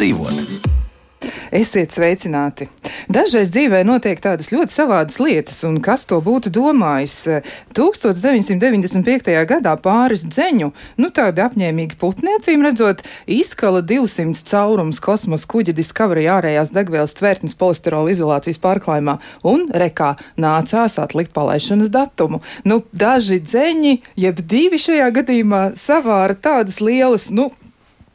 dzīvot. Esiet sveicināti! Dažreiz dzīvē notiek tādas ļoti savādas lietas, un kas to būtu domājis? 1995. gadā pāris dzeņu, nu tādi apņēmīgi putni, acīm redzot, izkala 200 caurums kosmosa kuģa Discovery ārējās degvielas tvertnes polisterola izolācijas pārklājumā, un rekā nācās atlikt palaišanas datumu. Nu, daži dzeņi, jeb divi šajā gadījumā, savāra tādas lielas, nu,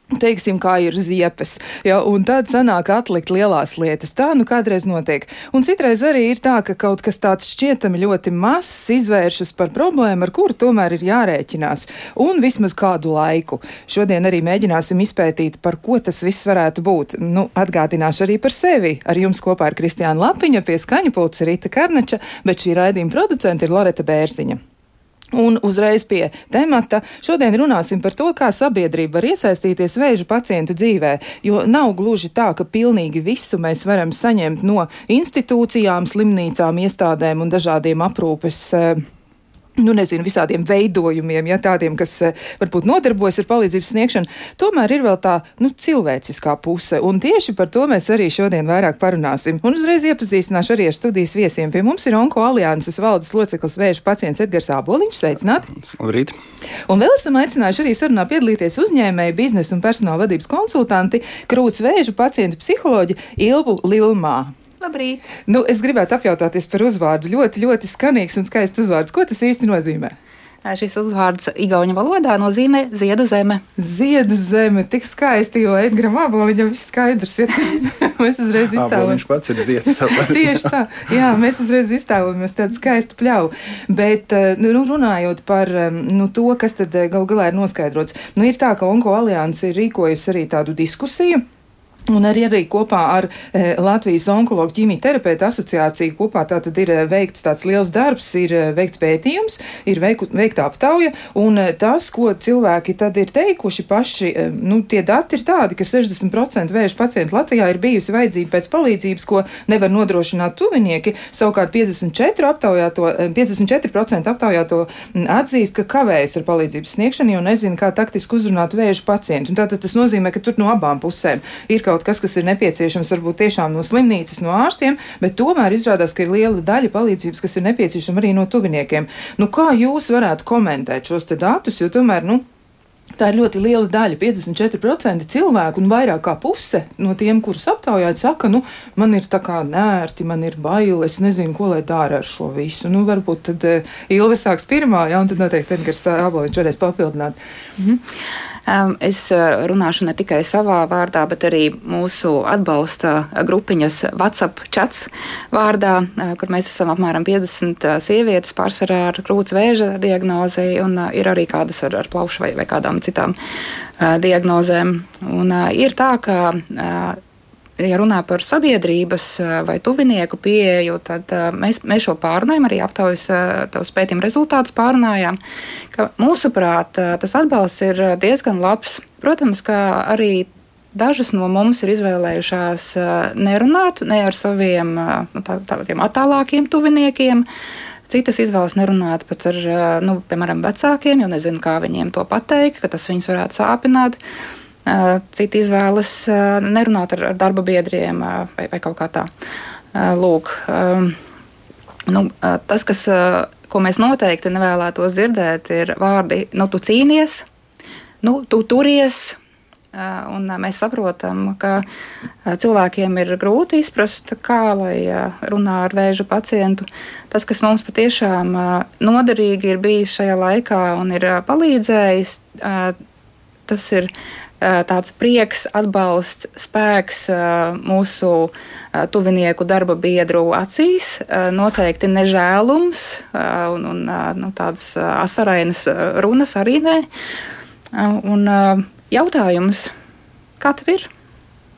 Teiksim, kā ir ziepes, ja, un tad sanāk atlikt lielās lietas. Tā nu kādreiz notiek. Un citreiz arī ir tā, ka kaut kas tāds šķietami ļoti mazs izvēršas par problēmu, ar kuru tomēr ir jārēķinās. Un vismaz kādu laiku. Šodien arī mēģināsim izpētīt, par ko tas viss varētu būt. Nu, atgādināšu arī par sevi. Ar jums kopā ir Kristiāna Lapiņa, pie skaņa pulca Rita Karnača, bet šī raidījuma producenta ir Loreta Bērziņa. Un uzreiz pie temata. Šodien runāsim par to, kā sabiedrība var iesaistīties vēža pacientu dzīvē, jo nav gluži tā, ka pilnīgi visu mēs varam saņemt no institūcijām, slimnīcām, iestādēm un dažādiem aprūpes uh, nu, nezinu, visādiem veidojumiem, ja tādiem, kas eh, varbūt nodarbojas ar palīdzības sniegšanu, tomēr ir vēl tā, nu, cilvēciskā puse. Un tieši par to mēs arī šodien vairāk parunāsim. Un uzreiz iepazīstināšu arī ar studijas viesiem. Pie mums ir Onko alianses valdes loceklis vēža pacients Edgars Āboliņš. Sveicināti! Labrīt! Un vēl esam aicinājuši arī sarunā piedalīties uzņēmēji, biznesa un personāla vadības konsultanti, krūts vēža pacientu psiholoģi Ilvu Lilmā. Labrīt! Nu, es gribētu apjautāties par uzvārdu. Ļoti, ļoti skanīgs un skaists uzvārds. Ko tas īsti nozīmē? Šis uzvārds Igaunijas valodā nozīmē ziedu zeme. Ziedu zeme, tik skaisti, jo Edgars Aboliņam viss skaidrs. Ja mēs uzreiz iztēlojamies. Viņš pats ir zieds. Tieši tā, jā, mēs uzreiz iztēlojamies tādu skaistu pļauju. Bet, nu, runājot par nu, to, kas tad gal galā ir noskaidrots, nu, ir tā, ka Onko alianse ir rīkojusi arī tādu diskusiju Un arī, arī kopā ar e, Latvijas onkoloģu ķīmiju terapeitu asociāciju kopā tātad ir e, veikts tāds liels darbs, ir e, veikts pētījums, ir veiku, veikta aptauja, un tas, ko cilvēki tad ir teikuši paši, e, nu, tie dati ir tādi, ka 60% vēža pacientu Latvijā ir bijusi vajadzība pēc palīdzības, ko nevar nodrošināt tuvinieki, savukārt 54% aptaujāto, 54% aptaujāto atzīst, ka kavējas ar palīdzības sniegšanu, jo nezina, kā taktiski uzrunāt vēža pacientu. Un tātad tas nozīmē, ka tur no abām pusēm ir kaut kaut kas, kas ir nepieciešams varbūt tiešām no slimnīcas, no ārstiem, bet tomēr izrādās, ka ir liela daļa palīdzības, kas ir nepieciešama arī no tuviniekiem. Nu, kā jūs varētu komentēt šos datus, jo tomēr, nu, Tā ir ļoti liela daļa, 54% cilvēku, un vairāk kā puse no tiem, kurus aptaujājat, saka, nu, man ir tā kā nērti, man ir bail, es nezinu, ko lai dara ar šo visu. Nu, varbūt tad uh, Ilve sāks pirmā, ja, un tad noteikti Edgars Aboliņš varēs papildināt. -hmm. Es runāšu ne tikai savā vārdā, bet arī mūsu atbalsta grupiņas WhatsApp chats vārdā, kur mēs esam apmēram 50 sievietes pārsvarā ar krūts vēža diagnozi, un ir arī kādas ar, ar plaušu vai, vai kādām citām diagnozēm. Un ir tā, ka ja runā par sabiedrības vai tuvinieku pieeju, tad mēs, mēs šo pārunājam, arī aptaujas tavs pētījuma rezultātus pārunājām, ka mūsuprāt tas atbalsts ir diezgan labs. Protams, ka arī dažas no mums ir izvēlējušās nerunāt ne ar saviem nu, tā, tādiem attālākiem tuviniekiem. Citas izvēlas nerunāt pat ar, nu, piemēram, vecākiem, jo nezinu, kā viņiem to pateikt, ka tas viņus varētu sāpināt. Citi izvēlas nerunāt ar, ar darba biedriem vai, vai kaut kā tā. Lūk, nu, tas, kas, ko mēs noteikti nevēlētos dzirdēt, ir vārdi, nu, tu cīnies, nu, tu turies. Un mēs saprotam, ka cilvēkiem ir grūti izprast, kā lai runā ar vēža pacientu. Tas, kas mums patiešām noderīgi ir bijis šajā laikā un ir palīdzējis, tas ir tāds prieks, atbalsts, spēks mūsu tuvinieku darba biedru acīs, noteikti nežēlums un, un nu, tādas asarainas runas arī nē. Un jautājums, kā tev ir?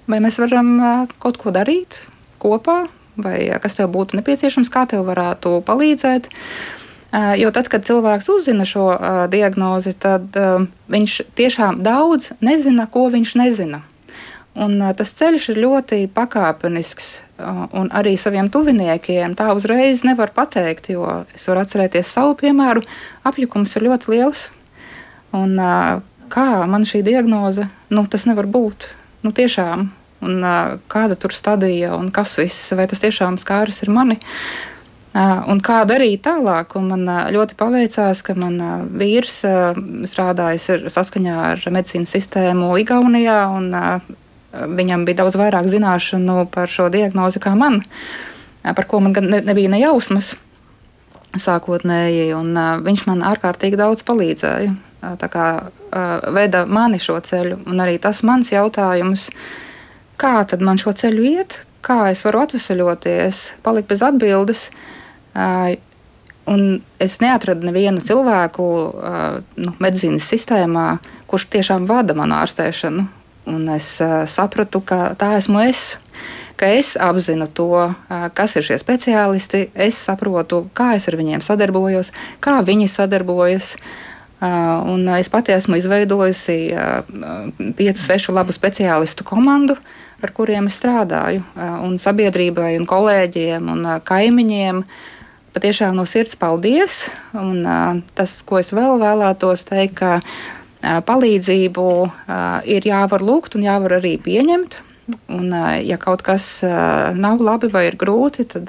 Vai mēs varam kaut ko darīt kopā, vai kas tev būtu nepieciešams, kā tev varētu palīdzēt? Jo tad, kad cilvēks uzzina šo uh, diagnozi, tad uh, viņš tiešām daudz nezina, ko viņš nezina. Un, uh, tas ceļš ir ļoti pakāpenisks, uh, un arī saviem tuviniekiem tā uzreiz nevar pateikt, jo es varu atcerēties savu piemēru. Apjukums ir ļoti liels. Un, uh, kā man šī diagnoze, nu, tas nevar būt. nu, tiešām, un kāda tur stadija un kas viss, vai tas tiešām skāris ir mani. Un kā darīt tālāk? Un man ļoti paveicās, ka man vīrs strādājis saskaņā ar medicīnas sistēmu Igaunijā, un viņam bija daudz vairāk zināšanu par šo diagnozi kā man, par ko man ne, nebija ne jausmas sākotnēji, un viņš man ārkārtīgi daudz palīdzēja. Tā kā veda mani šo ceļu, un arī tas mans jautājums, kā tad man šo ceļu iet, kā es varu atvesaļoties, palikt bez atbildes. Un es neatradu nevienu cilvēku nu, medicīnas sistēmā, kurš tiešām vada manu ārstēšanu. Un es sapratu, ka tā esmu es ka es apzinu to, kas ir šie speciālisti, es saprotu, kā es ar viņiem sadarbojos, kā viņi sadarbojas. Un es pati esmu izveidojusi piecu, sešu labu speciālistu komandu, ar kuriem es strādāju. Un sabiedrībai, un kolēģiem un kaimiņiem patiešām no sirds paldies. Un tas, ko es vēl vēlētos teikt, ka palīdzību ir jāvar lūgt un jāvar arī pieņemt. Un, ja kaut kas nav labi vai ir grūti, tad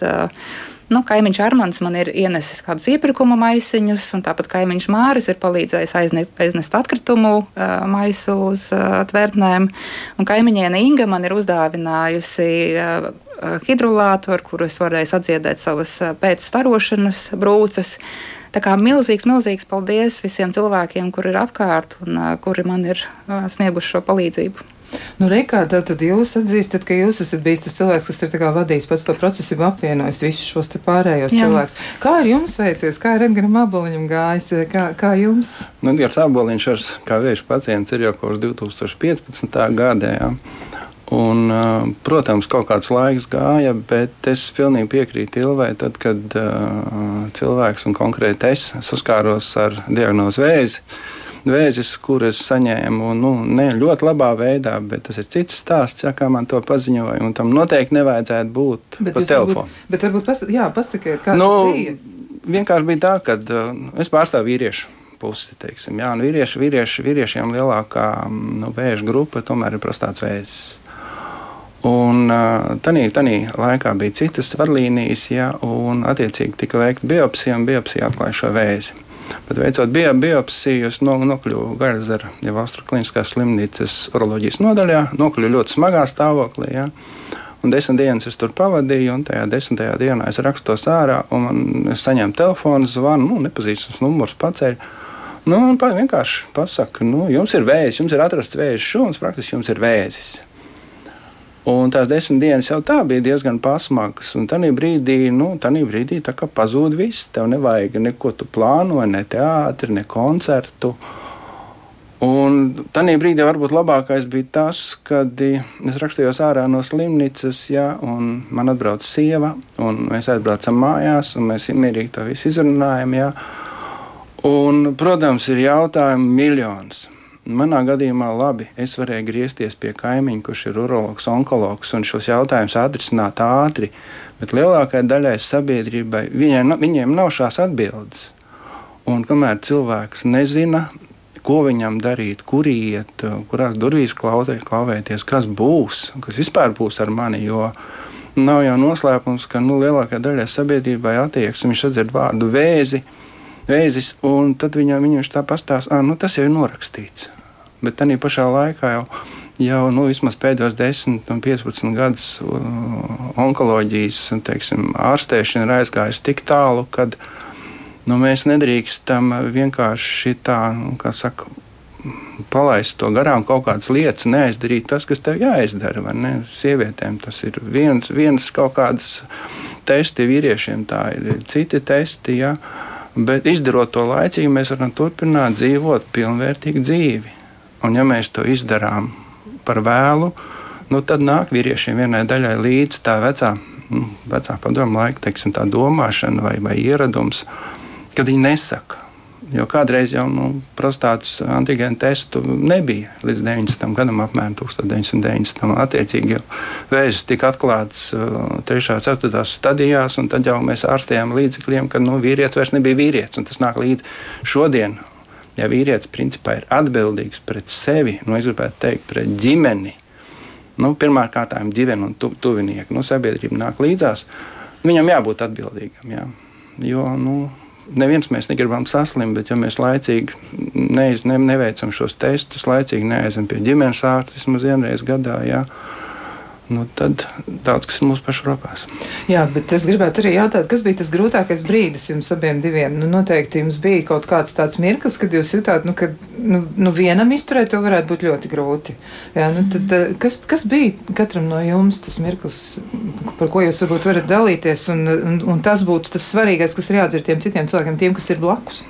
nu, kaimiņš Armāns man ir ienesis kādus iepirkuma maisiņus, un tāpat kaimiņš Māris ir palīdzējis aiznest, aiznest atkritumu maisu uz tvērtnēm. Un kaimiņiene Inga man ir uzdāvinājusi hidrolātu, ar kuru es varēju sadziedēt savas pēcstarošanas brūces. Tā kā milzīgs, milzīgs paldies visiem cilvēkiem, kuri ir apkārt un uh, kuri man ir snieguši šo palīdzību. Nu, Reikā, tad jūs atzīstat, ka jūs esat bijis tas cilvēks, kas ir vadījis pats to procesu, jau apvienojis visus šos pārējos Jā. cilvēkus. Kā ir jums veicies, kā ir Edgars Aboliņam gājis, kā, kā jums? Nu, Edgars Aboliņš ar kā vēža pacients ir jau kopš 2015. gada. Jā. Un, protams, kaut kāds laiks gāja, bet es pilnīgi piekrītu Ilvai, tad, kad uh, cilvēks un konkrēti es saskāros ar diagnozi vēzi. Vēzis, kuras saņēmu nu, ne ļoti labā veidā, bet tas ir cits stāsts, ja, kā man to paziņoja. Tam noteikti nevajadzētu būt bet pa telefonu. Varbūt, bet varbūt pas, jā, pasakiet, kā nu, tas bija. Vienkārši bija tā, ka uh, es pārstāvu vīriešu pusi. Teiksim, jā, vīrieši, vīrieši, vīriešiem lielākā nu, vēža grupa tomēr ir prostāts vēzis. Un tādā laikā bija citas vadlīnijas, ja, un attiecīgi tika veikta biopsija, un biopsija atklāja šo vēzi. Bet veicot bio, biopsiju, es no, nokļuvu Gaļzera, jau Austrijas Kliniskās slimnīcas uroloģijas nodaļā, nokļuvu ļoti smagā stāvoklī. Ja. Un desmit dienas es tur pavadīju, un tajā desmitajā dienā es rakstos ārā, un es saņēmu telefonu zvanu, nu, nepazīstams numurs paceļ. Nu, un vienkārši pasaka, nu, jums ir vēzis, jums ir atrasts vēzis šūns, praktiski jums ir vēzis. Un tās desmit dienas jau tā bija diezgan pasmagas. Un tajā brīdī, nu, brīdī pazūd viss. Tev nevajag neko tu plāno, ne teātri, ne koncertu. Un tajā brīdī varbūt labākais bija tas, kad es rakstījos ārā no slimnīcas, ja, un man atbrauca sieva, un mēs aizbraucam mājās, un mēs mierīgi to visu izrunājam. Ja. Un, protams, ir jautājumi miljons. Manā gadījumā labi, es varēju griezties pie kaimiņa, kurš ir urologs, onkologs, un šos jautājumus atrisināt ātri, bet lielākajai daļai sabiedrībai viņiem, viņiem nav šās atbildes. Un kamēr cilvēks nezina, ko viņam darīt, kur iet, kurās durvīs klauvē, klauvēties, kas būs, kas vispār būs ar mani. Jo nav jau noslēpums, ka nu, lielākajai daļai sabiedrībai attieksme, viņš atzird vārdu vēzi, vēzis, un tad viņam viņš tā pastāsta, ah, nu, tas jau ir norakstīts bet tā pašā laikā jau, jau nu, pēdējos 10 un 15 gadus onkoloģijas teiksim, ārstēšana ir aizgājusi tik tālu, ka nu, mēs nedrīkstam vienkārši tā, nu, kā saka, palaist to garām, kaut kādas lietas, neaizdarīt tas, kas tev jāizdara. Sievietēm tas ir viens, viens kaut kāds testi, vīriešiem tā ir citi testi. Ja? Bet izdarot to laicīgi, mēs varam turpināt dzīvot pilnvērtīgu dzīvi. Un ja mēs to izdarām par vēlu, nu, tad nāk vīriešiem vienai daļai līdzi tā vecā, nu, vecā padomu laika teiksim, domāšana vai, vai ieradums, kad viņi nesaka. Jo kādreiz jau nu, prostātas antigēnu testu nebija līdz 90. gadam, apmēram 1990. Attiecīgi jau vēzis tika atklāts 3. un 4. stadijās, un tad jau mēs ārstējām līdzekļiem, ka nu, vīrietis vairs nebija vīrietis. Tas nāk līdz šodien ja vīrietis principā ir atbildīgs pret sevi, nu, es gribētu teikt, pret ģimeni, Nu, Pirmkārt, ģimene un tu, tuvinieki, nu, sabiedrība nāk līdzās. Viņam jābūt atbildīgam. Jā. Jo nu, neviens mēs negribam saslimt, bet ja mēs laicīgi neiz, ne, neveicam šos testus, laicīgi neaizam pie ģimenes ārsta vismaz vienreiz gadā. Jā, nu, tad daudz kas ir mūsu pašu rokās. Jā, bet es gribētu arī jautāt, kas bija tas grūtākais brīdis jums abiem diviem? Nu, noteikti jums bija kaut kāds tāds mirklis, kad jūs jutāt, nu, ka nu, nu, vienam izturēt to varētu būt ļoti grūti. Jā, nu, tad, eh, kas, kas bija katram no jums tas mirklis, par ko jūs varbūt varat dalīties, un, un, un tas būtu tas svarīgais, kas ir jādzird tiem citiem cilvēkiem, tiem, kas ir blakus?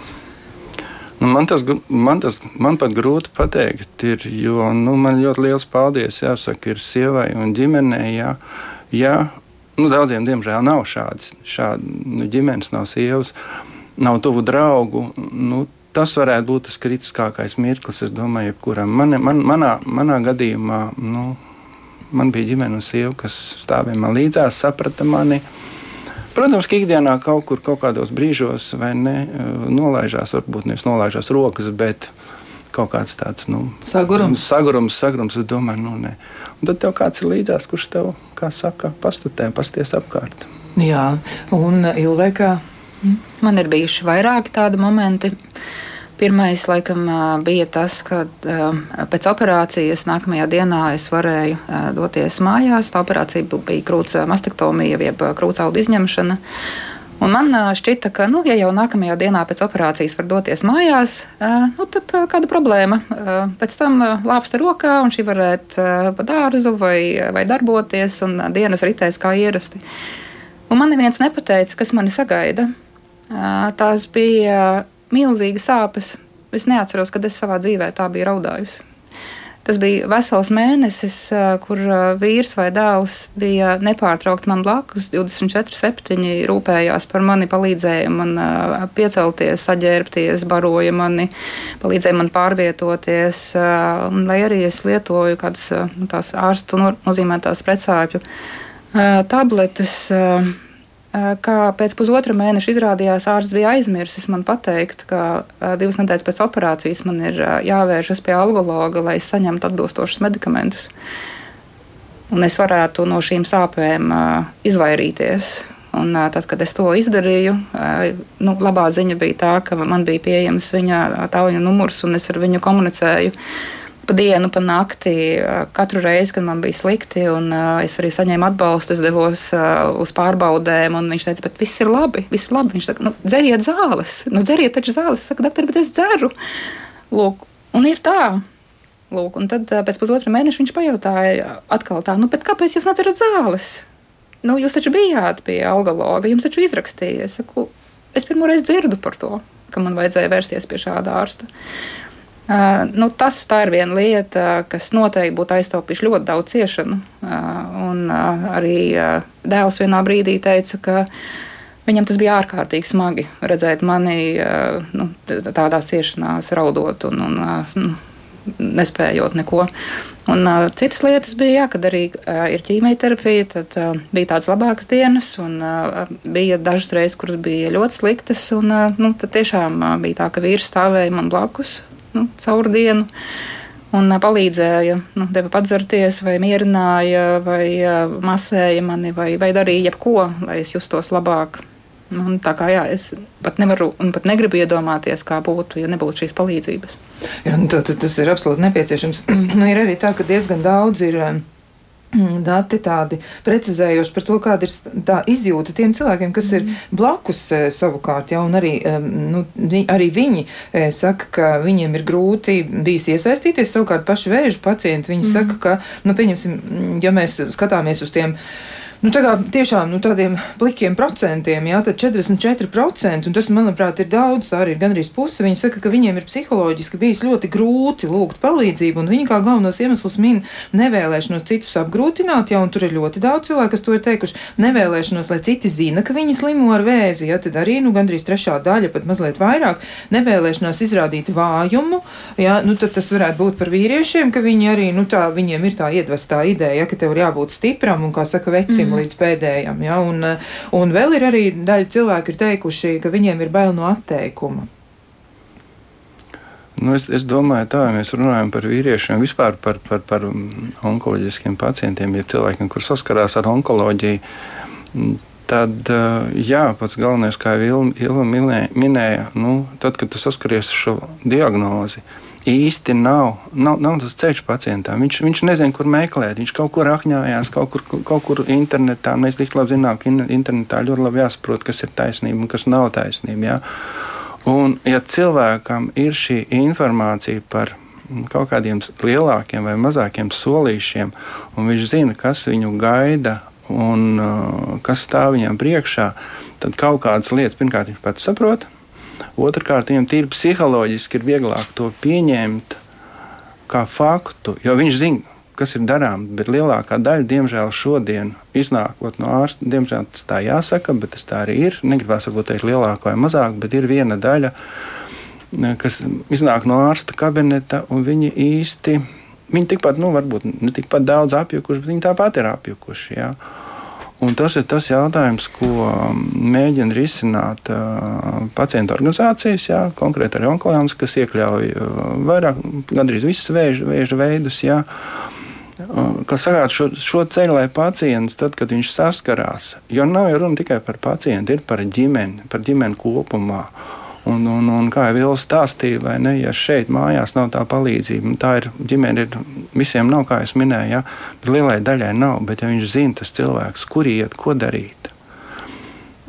Nu, man, tas, man, tas, man pat grūti pateikt, ir, jo nu, man ļoti liels paldies jāsaka ir sievai un ģimenei. Jā, jā, nu, daudziem, diemžēl, nav šādas šād, nu, ģimenes, nav sievas, nav tuvu draugu. Nu, tas varētu būt tas kritiskākais mirklis, es domāju, jebkuram. Man, man, manā, manā gadījumā nu, man bija ģimene un sieva, kas stāvēja man līdzās, saprata mani. Uh, Protams, ka ikdienā kaut kur, kaut kādos brīžos, vai ne, eh, nolaižās, varbūt nevis nolaižās rokas, bet kaut kāds tāds nu, sagurums. sagurums, sagurums. Es domāju, nu, nē. Un tad tev kāds ir līdzās, kurš tev, kā saka, pastutē, pasties apkārt. Jā, un Ilvēkā. Man ir bijuši vairāki tādi momenti. Uh, Pirmais, laikam, bija tas, ka pēc operācijas nākamajā dienā es varēju doties mājās. Tā operācija bija krūts mastektomija, jeb krūtsaudu izņemšana. Un man šķita, ka, nu, ja jau nākamajā dienā pēc operācijas var doties mājās, nu, tad kāda problēma? Pēc tam lāpsta rokā, un šī varētu pa dārzu vai, vai darboties, un dienas ritēs kā ierasti. Un man neviens nepateica, kas mani sagaida. Tās bija milzīgas sāpes. Es neatceros, kad es savā dzīvē tā biju raudājusi. Tas bija vesels mēnesis, kur vīrs vai dēls bija nepārtraukti man blakus, 24, 7 rūpējās par mani, palīdzēja man piecelties, saģērbties, baroja mani, palīdzēja man pārvietoties. Un, lai arī es lietoju kādas nu, tās ārstu nozīmētās precāpju tabletes Kā pēc pusotra mēneša izrādījās, ārsts bija aizmirsis man pateikt, ka divas nedēļas pēc operācijas man ir jāvēršas pie algologa, lai saņemtu atbilstošus medikamentus. Un es varētu no šīm sāpēm izvairīties. Un, tad, kad es to izdarīju, nu, labā ziņa bija tā, ka man bija pieejams viņa tālruņa numurs, un es ar viņu komunicēju pa dienu, pa nakti, katru reizi, kad man bija slikti, un es arī saņēmu atbalstu, es devos uz pārbaudēm, un viņš teica, bet viss ir labi, viss ir labi. Viņš saka, nu, dzeriet zāles, nu, dzeriet taču zāles. Es saku, doktor, bet es dzeru. Lūk, un ir tā. Lūk, un tad pēc pusotra mēneša viņš pajautāja atkal tā, nu, kāpēc jūs nedzerat zāles? Nu, jūs taču bijāt pie algologa, jums taču izrakstīja. Es saku, es pirmo reizi dzirdu par to, ka man vajadzēja vērsties pie šāda ārsta. Uh, nu, tas ir viena lieta, kas noteikti būtu aiztaupījuši ļoti daudz ciešanu. Uh, un uh, arī dēls vienā brīdī teica, ka viņam tas bija ārkārtīgi smagi redzēt mani nu, tādā ciešanās, raudot un, un nespējot neko. Un, uh, citas lietas bija, jā, kad arī uh, ir ķīmijterapija, tad uh, bija tādas labākas dienas, un uh, bija dažas reizes, kuras bija ļoti sliktas. Un, uh, nu, tad tiešām uh, bija tā, ka vīrs stāvēja man blakus nu, caur dienu. Un palīdzēja, nu, deva padzerties, vai mierināja, vai masēja mani, vai, vai darīja jebko, lai es justos labāk. Un tā kā jā, es pat nevaru un pat negribu iedomāties, kā būtu, ja nebūtu šīs palīdzības. Jā, nu, tā, tas ir absolūti nepieciešams. nu, ir arī tā, ka diezgan daudz ir. Um, dati tādi precizējoši par to, kāda ir tā izjūta tiem cilvēkiem, kas ir mm. blakus eh, savukārt, ja, un arī, nu, arī viņi eh, saka, ka viņiem ir grūti bijis iesaistīties, savukārt paši vēža pacienti, viņi mm. saka, ka, nu, pieņemsim, ja mēs skatāmies uz tiem nu, tā tiešām nu, tādiem plikiem procentiem, jā, tad 44%, un tas, manuprāt, ir daudz, arī ir gandrīz puse. Viņi saka, ka viņiem ir psiholoģiski bijis ļoti grūti lūgt palīdzību, un viņi kā galvenos iemeslus min nevēlēšanos citus apgrūtināt, jā, un tur ir ļoti daudz cilvēku, kas to ir teikuši, nevēlēšanos, lai citi zina, ka viņi slimo ar vēzi, jā, tad arī, nu, gandrīz trešā daļa, pat mazliet vairāk, nevēlēšanās izrādīt vājumu, jā, nu, tad tas varētu būt par vīriešiem, ka viņi arī, nu, tā, viņiem ir tā iedvestā ideja, ja, ka tev ir jābūt stipram un, kā saka, vecim, mm. Līdz pēdējam. Ja? Un, un vēl ir arī daļa cilvēku ir teikuši, ka viņiem ir bail no atteikuma. Nu, es, es domāju, tā, ja mēs runājam par vīriešiem, vispār par, par, par onkoloģiskiem pacientiem, ja cilvēkiem, kur saskarās ar onkoloģiju, tad jā, pats galvenais, kā Ilva minēja, nu, tad, kad tu saskaries ar šo diagnozi, īsti nav, nav, nav tas ceļš pacientam. Viņš, viņš nezina, kur meklēt. Viņš kaut kur akņājās, kaut kur, kaut kur internetā. Mēs ļoti labi zinām, ka internetā ļoti labi jāsaprot, kas ir taisnība un kas nav taisnība. Jā. Un, ja cilvēkam ir šī informācija par kaut kādiem lielākiem vai mazākiem solīšiem, un viņš zina, kas viņu gaida un uh, kas stāv viņam priekšā, tad kaut kādas lietas pirmkārt viņš pats saprot. Otrakārt, viņam tīri psiholoģiski ir vieglāk to pieņemt kā faktu, jo viņš zina, kas ir darāms. Bet lielākā daļa, diemžēl, šodien iznākot no ārsta, diemžēl tas tā jāsaka, bet tas tā arī ir. Negribās varbūt teikt lielāko vai mazāk, bet ir viena daļa, kas iznāk no ārsta kabineta, un viņi īsti, viņi tikpat, nu, varbūt ne tikpat daudz apjukuši, bet viņi tāpat ir apjukuši. Jā. Un tas ir tas jautājums, ko mēģina risināt uh, pacientu organizācijas, jā, konkrēti arī onkoloģijas, kas iekļauj uh, vairāk, gandrīz visus vēža, vēža veidus. Jā. Kas sagādā šo, šo ceļu, lai pacients, tad, kad viņš saskarās, jo nav jau runa tikai par pacientu, ir par ģimeni, par ģimeni kopumā. Un, un, un kā jau Vils stāstīja, vai ne, ja šeit mājās nav tā palīdzība, tā ir ģimene, ir, visiem nav, kā es minēju, ja, bet lielai daļai nav. Bet, ja viņš zina, tas cilvēks, kur iet, ko darīt,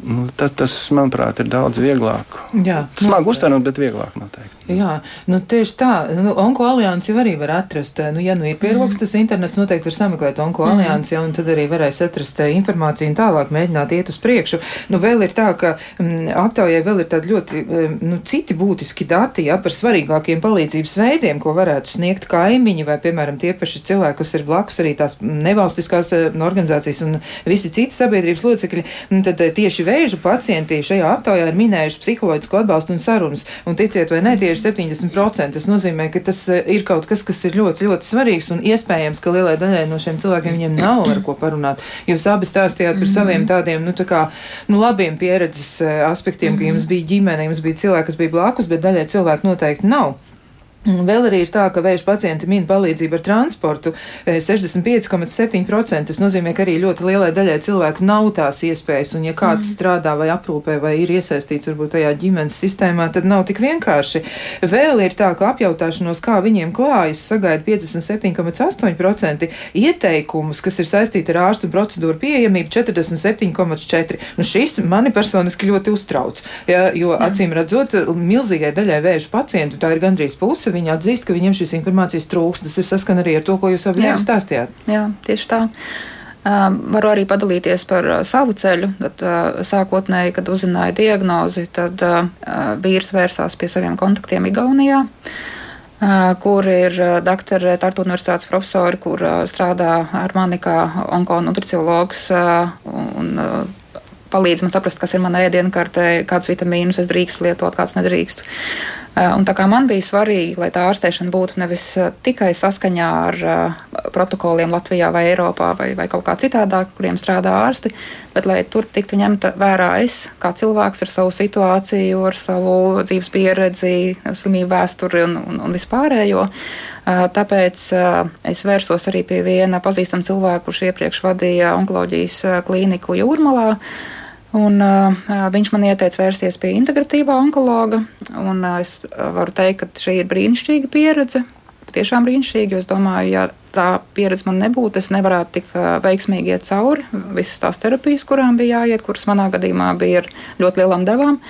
nu, tad tas, manuprāt, ir daudz vieglāk. Jā, Smagi nu, uztverot, bet vieglāk noteikti. Jā, nu tieši tā. Nu, onko aliansi arī var atrast. Nu, ja nu ir pieroks, tas internets noteikti var sameklēt onko mhm. aliansi, ja, un tad arī varēs atrast eh, informāciju un tālāk mēģināt iet uz priekšu. Nu, vēl ir tā, ka m, mm, aptaujai vēl ir tādi ļoti eh, nu, citi būtiski dati ja, par svarīgākiem palīdzības veidiem, ko varētu sniegt kaimiņi vai, piemēram, tie paši cilvēki, kas ir blakus arī tās nevalstiskās eh, organizācijas un visi citi sabiedrības locekļi. Tad tieši vēža pacienti šajā aptaujā ir minējuši psiholoģisku atbalstu un sarunas. Un ticiet vai ne, tie ir 70%. Tas nozīmē, ka tas eh, ir kaut kas, kas ir ļoti, ļoti svarīgs un iespējams, ka lielai daļai no šiem cilvēkiem viņiem nav ar ko parunāt. Jūs abi stāstījāt par saviem mhm. tādiem, nu, tā kā, nu, labiem pieredzes eh, aspektiem, ka jums mhm. bija ģimene, jums bija cilvēki, kas bija blakus, bet daļai cilvēku noteikti nav. Vēl arī ir tā, ka vēža pacienti min palīdzību ar transportu 65,7%. Eh, Tas nozīmē, ka arī ļoti lielai daļai cilvēku nav tās iespējas, un ja kāds mm. strādā vai aprūpē vai ir iesaistīts varbūt tajā ģimenes sistēmā, tad nav tik vienkārši. Vēl ir tā, ka apjautāšanos, kā viņiem klājas, sagaida 57,8%, ieteikumus, kas ir saistīti ar ārstu procedūru pieejamību 47,4%. Nu, šis mani personiski ļoti uztrauc, ja, jo acīm redzot, milzīgai daļai vēža pacientu tā ir gandrīz puse puse viņi atzīst, ka viņiem šīs informācijas trūkst. Tas ir saskan arī ar to, ko jūs abi stāstījāt. Jā, tieši tā. Uh, varu arī padalīties par uh, savu ceļu. Tad, uh, sākotnēji, kad uzzināju diagnozi, tad uh, vīrs vērsās pie saviem kontaktiem Igaunijā, uh, kur ir uh, doktora Tartu universitātes profesori, kur uh, strādā ar mani kā onkonutriciologs uh, un palīdz man saprast, kas ir mana ēdienkartē, kādus vitamīnus es drīkstu lietot, kāds nedrīkstu. Eh, un tā kā man bija svarīgi, lai tā ārstēšana būtu nevis eh, tikai saskaņā ar uh, protokoliem Latvijā vai Eiropā vai, vai kaut kā citādāk, kuriem strādā ārsti, bet lai tur tiktu ņemta vērā es kā cilvēks ar savu situāciju, ar savu dzīves pieredzi, slimību vēsturi un, un, un vispārējo. Tāpēc es vērsos arī pie viena pazīstama cilvēka, kurš iepriekš vadīja onkoloģijas klīniku Jūrmalā. Un, uh, viņš man ieteica vērsties pie integratīvā onkologa. Un, uh, es varu teikt, ka šī ir brīnišķīga pieredze. Tiešām brīnišķīgi, jo es domāju, ja tā pieredze man nebūtu, es nevarētu tik veiksmīgi iet cauri visas tās terapijas, kurām bija jāiet, kuras manā gadījumā bija ar ļoti lielām devām.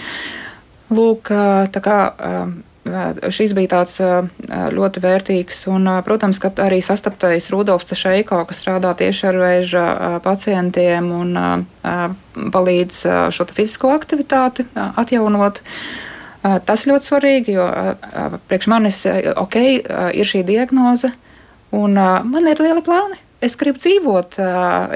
Lūk, tā kā Šis bija tāds ļoti vērtīgs, un, protams, ka arī sastaptais Rudolfs Šeiko, kas strādā tieši ar vēža pacientiem un palīdz šo fizisko aktivitāti atjaunot. Tas ļoti svarīgi, jo priekš manis, ok, ir šī diagnoze, un man ir lieli plāni. Es gribu dzīvot,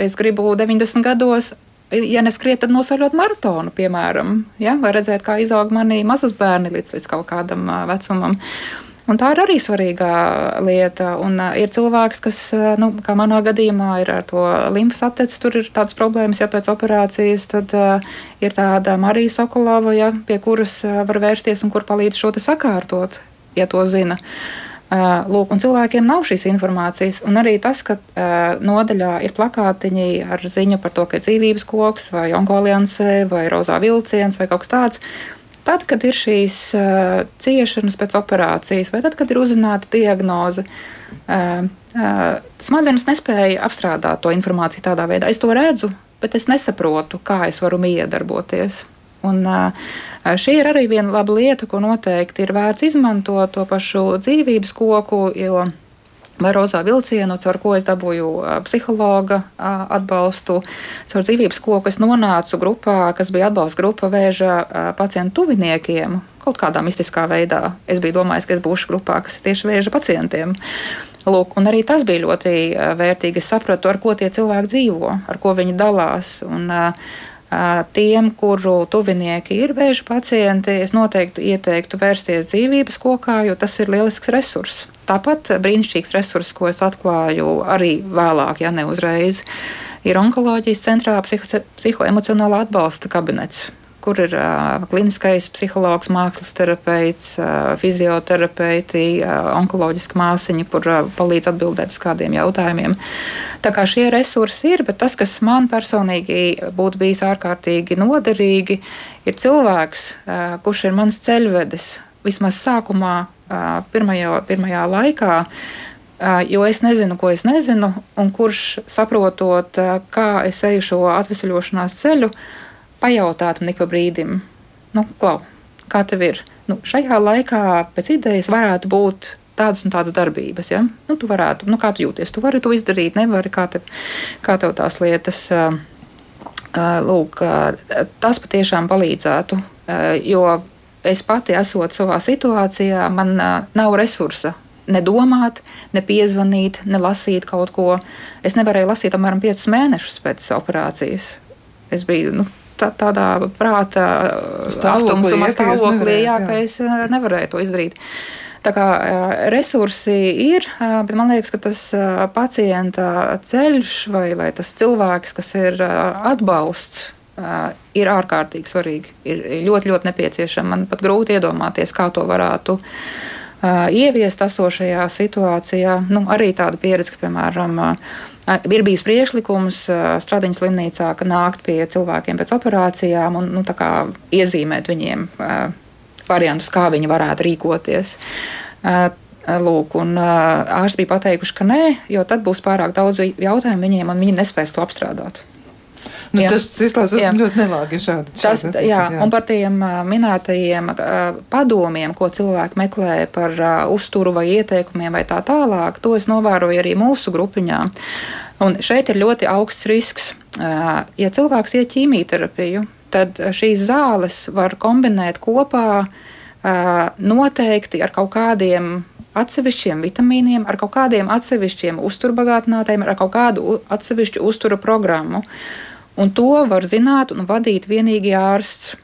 es gribu 90 gados ja neskriet, tad nosauļot maratonu, piemēram, ja? vai redzēt, kā izaug mani mazus bērni līdz, līdz kaut kādam uh, vecumam. Un tā ir arī svarīga lieta. Un, uh, ir cilvēks, kas, uh, nu, kā manā gadījumā, ir ar to limfas atteci, tur ir tādas problēmas, ja pēc operācijas, tad uh, ir tāda Marija Sokolova, ja, pie kuras uh, var vērsties un kur palīdz šo sakārtot. ja to zina. Lūk, un cilvēkiem nav šīs informācijas. Un arī tas, ka uh, nodaļā ir plakātiņi ar ziņu par to, ka ir dzīvības koks, vai onkoliansē, vai rozā vilciens, vai kaut kas tāds. Tad, kad ir šīs uh, ciešanas pēc operācijas, vai tad, kad ir uzzināta diagnoze, uh, smadzenes nespēja apstrādāt to informāciju tādā veidā. Es to redzu, bet es nesaprotu, kā es varu iedarboties. Un, šī ir arī viena laba lieta, ko noteikti ir vērts izmantot to pašu dzīvības koku, vai rozā vilcienu, caur ko es dabūju psihologa atbalstu. Caur dzīvības koku es nonācu grupā, kas bija atbalsta grupa vēža pacientu tuviniekiem. Kaut kādā mistiskā veidā es biju domājis, ka es būšu grupā, kas ir tieši vēža pacientiem. Lūk, un arī tas bija ļoti vērtīgi. Es sapratu, ar ko tie cilvēki dzīvo, ar ko viņi dalās. Un, uh, Tiem, kuru tuvinieki ir vēža pacienti, es noteikti ieteiktu vērsties dzīvības kokā, jo tas ir lielisks resurs. Tāpat brīnišķīgs resurs, ko es atklāju arī vēlāk, ja ne uzreiz, ir onkoloģijas centrā psihoemocionālā atbalsta kabinets kur ir uh, kliniskais psihologs, mākslas terapeits, uh, fizioterapeiti, uh, onkoloģiska māsiņa, kur uh, palīdz atbildēt uz kādiem jautājumiem. Tā kā šie resursi ir, bet tas, kas man personīgi būtu bijis ārkārtīgi noderīgi, ir cilvēks, uh, kurš ir mans ceļvedis vismaz sākumā, uh, pirmajā, pirmajā laikā. Jo es nezinu, ko es nezinu, un kurš saprotot, kā es eju šo atvesaļošanās ceļu, pajautāt un ik pa brīdim, nu, klau, kā tev ir? Nu, šajā laikā pēc idejas varētu būt tādas un tādas darbības. Ja? Nu, tu varētu, nu, kā tu jūties, tu vari to izdarīt, nevari, kā tev, kā tev tās lietas. Lūk, tas patiešām palīdzētu, jo es pati esot savā situācijā, man nav resursa ne domāt, ne piezvanīt, ne lasīt kaut ko. Es nevarēju lasīt apmēram 5 mēnešus pēc operācijas. Es biju nu, tā, tādā prāta stāvoklī, stāvoklī jā, ka es eh, nevarēju to izdarīt. Tā kā eh, resursi ir, bet man liekas, ka tas pacienta ceļš vai, vai tas cilvēks, kas ir atbalsts, ir ārkārtīgi svarīgi. Ir ļoti, ļoti nepieciešama. Man pat grūti iedomāties, kā to varētu ieviest esošajā situācijā. Nu, arī tāda pieredze, ka, piemēram, Ir bijis priekšlikums Stradiņas slimnīcā, ka nākt pie cilvēkiem pēc operācijām un nu, iezīmēt viņiem variantus, kā viņi varētu rīkoties. Lūk, un ārsti bija pateikuši, ka nē, jo tad būs pārāk daudz jautājumu viņiem, un viņi nespēs to apstrādāt. Nu, jā. tas izklausās ļoti nelāgi šādi. Tas, šādi jā, jā, un par tiem minētajiem padomiem, ko cilvēki meklē par uzturu vai ieteikumiem vai tā tālāk, to es novēroju arī mūsu grupiņā. Un šeit ir ļoti augsts risks. Ja cilvēks iet ķīmijterapiju, tad šīs zāles var kombinēt kopā noteikti ar kaut kādiem atsevišķiem vitamīniem, ar kaut kādiem atsevišķiem uzturbagātinātājiem, ar kaut kādu atsevišķu uzturu programmu. Un to var zināt un vadīt tikai ārsts.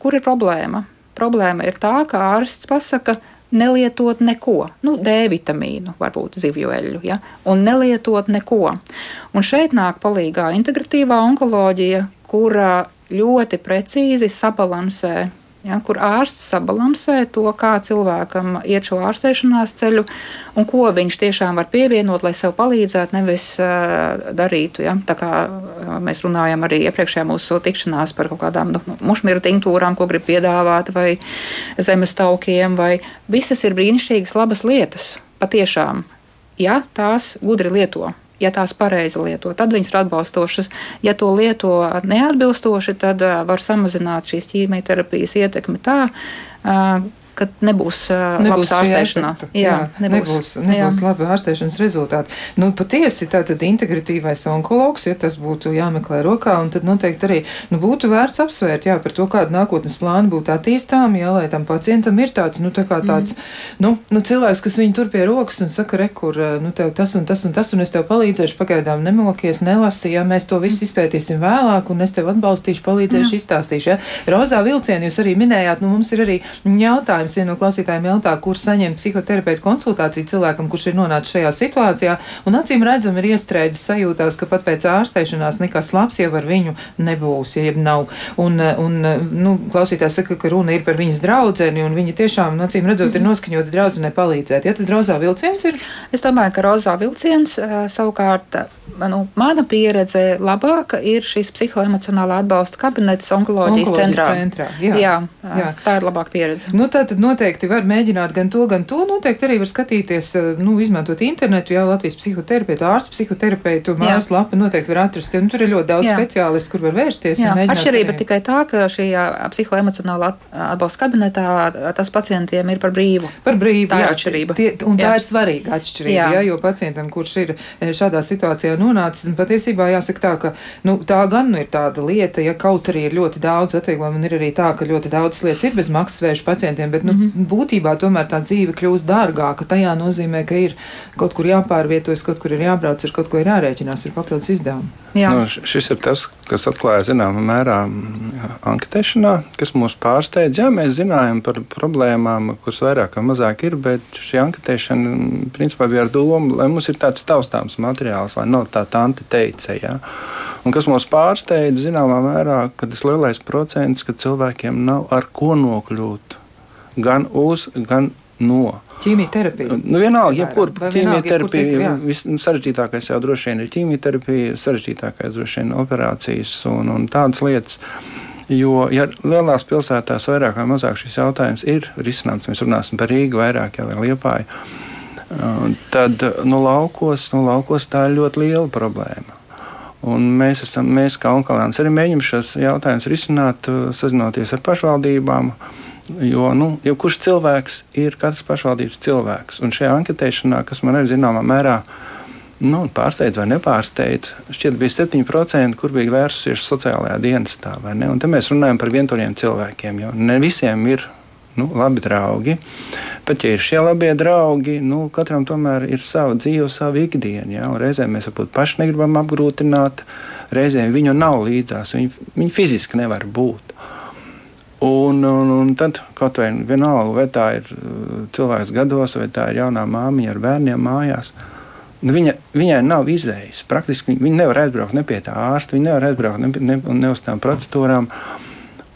Kur ir problēma? Problēma ir tā, ka ārsts pasaka, nelietot neko, nu, D vitamīnu, varbūt zivju eļļu, ja, un nelietot neko. Un šeit nāk palīdzīgā integratīvā onkoloģija, kura ļoti precīzi sabalansē Ja, kur ārsts sabalansē to, kā cilvēkam iet šo ārstēšanās ceļu un ko viņš tiešām var pievienot, lai sev palīdzētu, nevis uh, darītu. Ja. Tā kā uh, mēs runājam arī iepriekšējā mūsu tikšanās par kaut kādām nu, mušmiru tinktūrām, ko grib piedāvāt, vai zemes taukiem, vai visas ir brīnišķīgas labas lietas. Patiešām, ja tās gudri lieto ja tās pareizi lieto, tad viņas ir atbalstošas. Ja to lieto neatbilstoši, tad var samazināt šīs ķīmijterapijas ietekmi tā, ka nebūs, nebūs ārstēšanā. Jā, jā, nebūs, nebūs, nebūs jā. labi ārstēšanas rezultāti. Nu, patiesi tātad integratīvais onkologs, ja tas būtu jāmeklē rokā, un tad noteikti arī nu, būtu vērts apsvērt, jā, par to, kādu nākotnes plānu būtu attīstām, jā, lai tam pacientam ir tāds, nu, tā kā tāds, mm. nu, nu, cilvēks, kas viņu tur pie rokas un saka, re, kur, nu, tev tas un tas un tas, un es tev palīdzēšu, pagaidām nemokies, nelasi, ja mēs to visu izpētīsim vēlāk, un es tev atbalstīšu, palīdzēšu, mm. izstāstīšu, ja. Rozā vilcienu jūs arī minējāt, nu, mums ir arī jautājumi jautājums. Viena no klausītājiem jautā, kur saņemt psihoterapeitu konsultāciju cilvēkam, kurš ir nonācis šajā situācijā, un acīm redzam ir iestrēdzis sajūtās, ka pat pēc ārstēšanās nekas labs jau ar viņu nebūs, ja nav. Un, un nu, klausītājs saka, ka runa ir par viņas draudzeni, un viņa tiešām, nu, acīm redzot, ir mhm. noskaņota draudzenei palīdzēt. Ja tad rozā vilciens ir? Es domāju, ka rozā vilciens savukārt, nu, mana pieredze labāka ir šis psihoemocionālā atbalsta kabinets onkoloģijas, onkoloģijas centrā. centrā jā. Jā, jā, tā ir labāka pieredze. Nu, tā tad noteikti var mēģināt gan to, gan to. Noteikti arī var skatīties, nu, izmantot internetu, jā, Latvijas psihoterapeitu, ārstu psihoterapeitu mājaslapa noteikti var atrast. Nu, tur ir ļoti daudz jā. speciālistu, kur var vērsties. Jā, atšķirība ir tikai tā, ka šajā psihoemocionālā atbalsta kabinetā tas pacientiem ir par brīvu. Par brīvu, tā jā, atšķirība. Tie, un jā. tā ir svarīga atšķirība, jā. Jā, jo pacientam, kurš ir e, šādā situācijā nonācis, patiesībā jāsaka tā, ka nu, tā gan nu, ir tāda lieta, ja kaut arī ir ļoti daudz atvieglojumu, un ir arī tā, ka ļoti daudz lietas ir bez maksas vēža pacientiem, bet nu, mm -hmm. būtībā tomēr tā dzīve kļūst dārgāka. Tajā nozīmē, ka ir kaut kur jāpārvietojas, kaut kur ir jābrauc, ir kaut ko ir jārēķinās, ir papildus izdevumi. Jā. Nu, šis ir tas, kas atklāja zināmā mērā anketēšanā, kas mūs pārsteidz. Jā, mēs zinājām par problēmām, kuras vairāk vai mazāk ir, bet šī anketēšana principā bija ar domu, lai mums ir tāds taustāms materiāls, lai nav tā tante teica. Jā. Un kas mūs pārsteidz, zināmā mērā, ka tas lielais procents, ka cilvēkiem nav ar ko nokļūt gan uz, gan no. Ķīmijterapija. Nu, vienalga, jebkurā ķīmijterapija, vissarežģītākais jau droši vien ir ķīmijterapija, sarežģītākais droši vien operācijas un, un tādas lietas. Jo, ja lielās pilsētās vairāk vai mazāk šis jautājums ir risināms, mēs runāsim par Rīgu vairāk jau vai Liepāju, tad no nu, laukos, no nu, laukos tā ir ļoti liela problēma. Un mēs, esam, mēs kā onkolāns arī mēģinām šos jautājumus risināt, uh, sazinoties ar pašvaldībām. Jo nu, jebkurš cilvēks ir katrs pašvaldības cilvēks. Un šajā anketēšanā, kas man arī zināmā mērā nu, pārsteidz vai nepārsteidz, šķiet, bija 7%, kur bija vērsusies sociālajā dienestā. Te mēs runājam par vientuļiem cilvēkiem, jo ne visiem ir nu, labi draugi. Pat ja ir šie labie draugi, nu, katram tomēr ir sava dzīve, sava ikdiena. Ja? Reizēm mēs varbūt paši negribam apgrūtināt, reizēm viņu nav līdzās, viņi, viņi fiziski nevar būt. Un, un, un tad kaut vai vienalga, vai tā ir uh, cilvēks gados, vai tā ir jaunā māmiņa ar bērniem mājās. Nu, viņa, viņai nav izējas. Praktiski viņa nevar aizbraukt ne pie tā ārsta, viņa nevar aizbraukt ne, ne, ne uz tām procedūrām.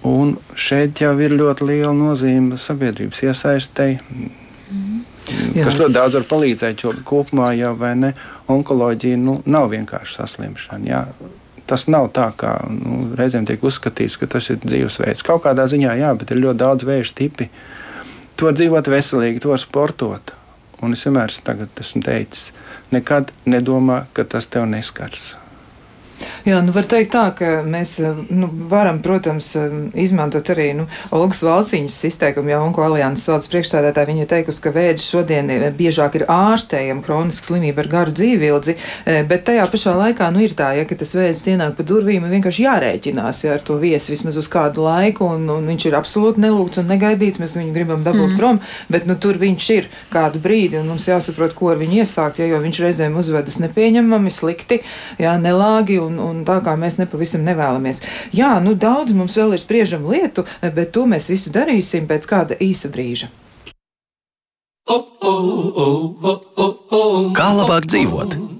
Un šeit jau ir ļoti liela nozīme sabiedrības iesaistei. Mm. Jā. Kas ļoti daudz var palīdzēt, jo kopumā jau ne, onkoloģija nu, nav vienkārši saslimšana. Jā. Tas nav tā, kā nu, reizēm tiek uzskatīts, ka tas ir dzīvesveids. Kaut kādā ziņā, jā, bet ir ļoti daudz vēža tipi. Tu vari dzīvot veselīgi, tu vari sportot. Un es vienmēr esmu teicis, nekad nedomā, ka tas tev neskars. Jā, nu var teikt tā, ka mēs eh, nu, varam, protams, eh, izmantot arī nu, Olgas Valciņas izteikumu, jau Onko alianses valdes priekšstādātāja. Viņa teikusi, ka vēdzi šodien eh, biežāk ir ārstējama kroniska slimība ar garu dzīvildzi, bet tajā pašā laikā nu, ir tā, ja tas vēzis ienāk pa durvīm, vienkārši jārēķinās ja, ar to viesi vismaz uz kādu laiku, un, un viņš ir absolūti nelūgts un negaidīts. Mēs viņu gribam dabūt mm. prom, bet nu, tur viņš ir kādu brīdi, un mums jāsaprot, ko ar viņu iesākt, ja, jo viņš reizēm uzvedas nepieņemami, slikti, jā, nelāgi. Un, un tā kā mēs nepavisam nevēlamies. Jā, nu daudz mums vēl ir spriežama lietu, bet to mēs visu darīsim pēc kāda īsa brīža. Kā labāk dzīvot?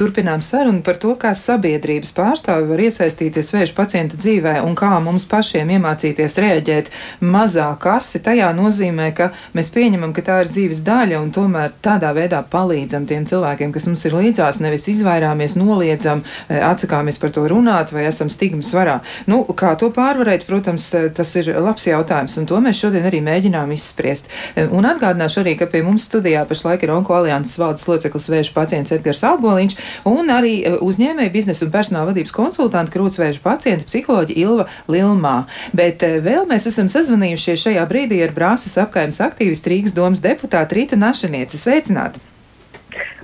Turpinām sarunu par to, kā sabiedrības pārstāvi var iesaistīties vēža pacientu dzīvē un kā mums pašiem iemācīties rēģēt mazāk asi. Tajā nozīmē, ka mēs pieņemam, ka tā ir dzīves daļa un tomēr tādā veidā palīdzam tiem cilvēkiem, kas mums ir līdzās, nevis izvairāmies, noliedzam, e, atsakāmies par to runāt vai esam stigmas varā. Nu, kā to pārvarēt, protams, e, tas ir labs jautājums, un to mēs šodien arī mēģinām izspriest. E, un atgādināšu arī, ka pie mums studijā pašlaik ir Onko alianses valdes loceklis vēža pacients Edgars Aboliņš, un arī e, uzņēmēja biznesa un personāla vadības konsultanti krūtsvēža pacienta psiholoģi Ilva Lilmā. Bet e, vēl mēs esam sazvanījušies šajā brīdī ar Brāzes apkaimes aktīvistu Rīgas domas deputātu Rīta Našanieci. Sveicināti!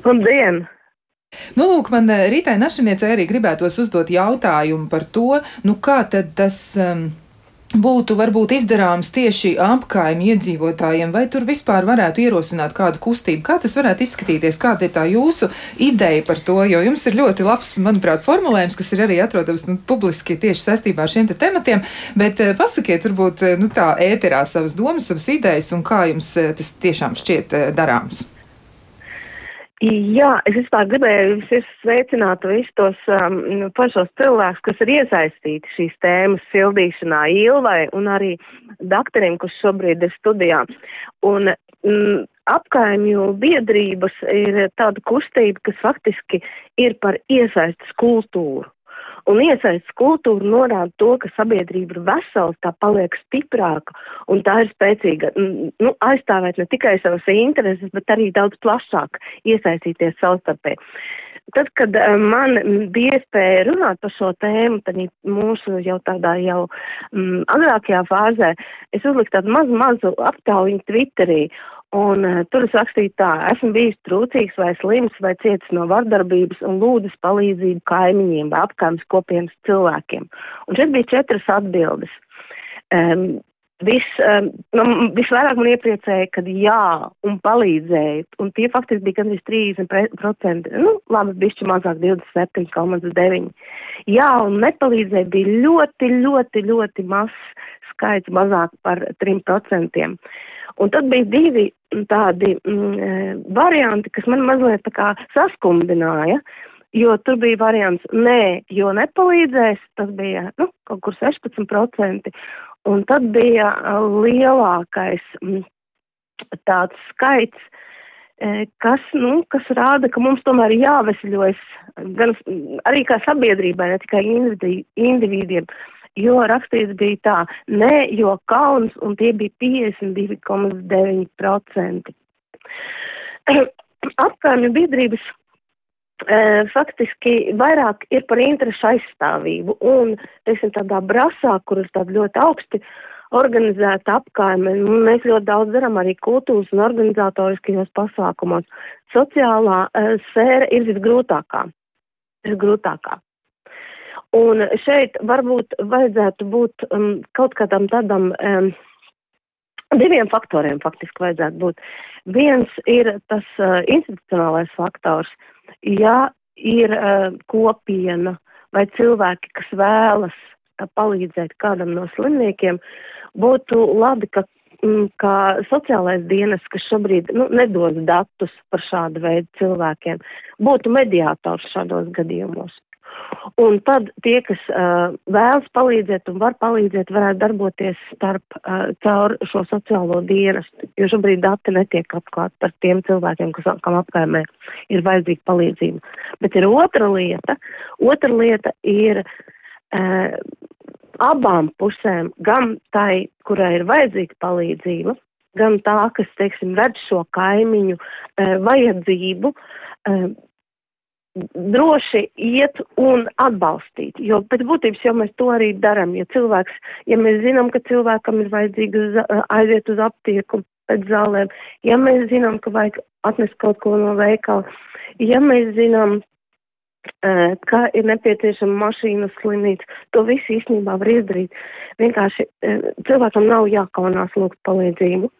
Labdien! Nu, lūk, man e, Rītai Našaniecei arī gribētos uzdot jautājumu par to, nu kā tad tas. Um, būtu varbūt izdarāms tieši apkaimju iedzīvotājiem, vai tur vispār varētu ierosināt kādu kustību? Kā tas varētu izskatīties? Kāda ir tā jūsu ideja par to? Jo jums ir ļoti labs, manuprāt, formulējums, kas ir arī atrodams nu, publiski tieši saistībā ar šiem te tematiem, bet uh, pasakiet, varbūt, nu tā, ēterā savas domas, savas idejas un kā jums uh, tas tiešām šķiet darāms. Jā, es vispār gribēju visus sveicināt visus tos um, pašos cilvēkus, kas ir iesaistīti šīs tēmas sildīšanā, Ilvai un arī doktoriem, kas šobrīd ir studijā. Un mm, apkaimju biedrības ir tāda kustība, kas faktiski ir par iesaistas kultūru. Un iesaistas kultūra norāda to, ka sabiedrība ir vesela, tā paliek stiprāka un tā ir spēcīga. Nu, aizstāvēt ne tikai savas intereses, bet arī daudz plašāk iesaistīties savstarpēji. Tad, kad man bija iespēja runāt par šo tēmu, tad mūsu jau tādā jau mm, agrākajā fāzē, es uzliku tādu mazu, mazu aptaujiņu Twitterī, Un uh, tur es rakstīju tā, esmu bijis trūcīgs vai slims vai cietis no vardarbības un lūdzis palīdzību kaimiņiem vai apkaimes kopienas cilvēkiem. Un šeit bija četras atbildes. Um, Vis, um, nu, visvairāk man iepriecēja, kad jā, un palīdzēja, un tie faktiski bija gandrīz 30%, nu, labi, bišķi mazāk 27,9. Jā, un nepalīdzēja bija ļoti, ļoti, ļoti mazs skaits, mazāk par 3%. Un tad bija divi tādi mm, e, varianti, kas man mazliet tā kā saskumbināja, jo tur bija variants nē, jo nepalīdzēs, tas bija, nu, kaut kur 16%, un tad bija e, lielākais mm, tāds skaits, e, kas, nu, kas rāda, ka mums tomēr jāveseļojas gan arī kā sabiedrībai, ne tikai individiem, jo rakstīts bija tā, nē, jo kauns, un tie bija 52,9%. Apkārņu biedrības e, faktiski vairāk ir par interešu aizstāvību, un, teiksim, tādā brasā, kur ir tāda ļoti augsti organizēta apkaime, mēs ļoti daudz darām arī kultūras un organizatoriskajos pasākumos. Sociālā e, sfēra ir visgrūtākā. Visgrūtākā. Un šeit varbūt vajadzētu būt um, kaut kādam tādam um, diviem faktoriem faktiski vajadzētu būt. Viens ir tas uh, institucionālais faktors. Ja ir uh, kopiena vai cilvēki, kas vēlas uh, palīdzēt kādam no slimniekiem, būtu labi, ka mm, kā sociālais dienas, kas šobrīd nu, nedos datus par šādu veidu cilvēkiem, būtu mediātors šādos gadījumos. Un tad tie, kas uh, vēlas palīdzēt un var palīdzēt, varētu darboties starp uh, caur šo sociālo dienestu, jo šobrīd dati netiek atklāti par tiem cilvēkiem, kas, kam apkaimē ir vajadzīga palīdzība. Bet ir otra lieta. Otra lieta ir uh, abām pusēm, gan tai, kurai ir vajadzīga palīdzība, gan tā, kas, teiksim, redz šo kaimiņu uh, vajadzību, uh, droši iet un atbalstīt, jo pēc būtības jau mēs to arī darām, ja cilvēks, ja mēs zinām, ka cilvēkam ir vajadzīgi uz, aiziet uz aptieku pēc zālēm, ja mēs zinām, ka vajag atnest kaut ko no veikala, ja mēs zinām, ka ir nepieciešama mašīnas slimnīca, to visu īstenībā var izdarīt. Vienkārši cilvēkam nav jākaunās lūgt palīdzību.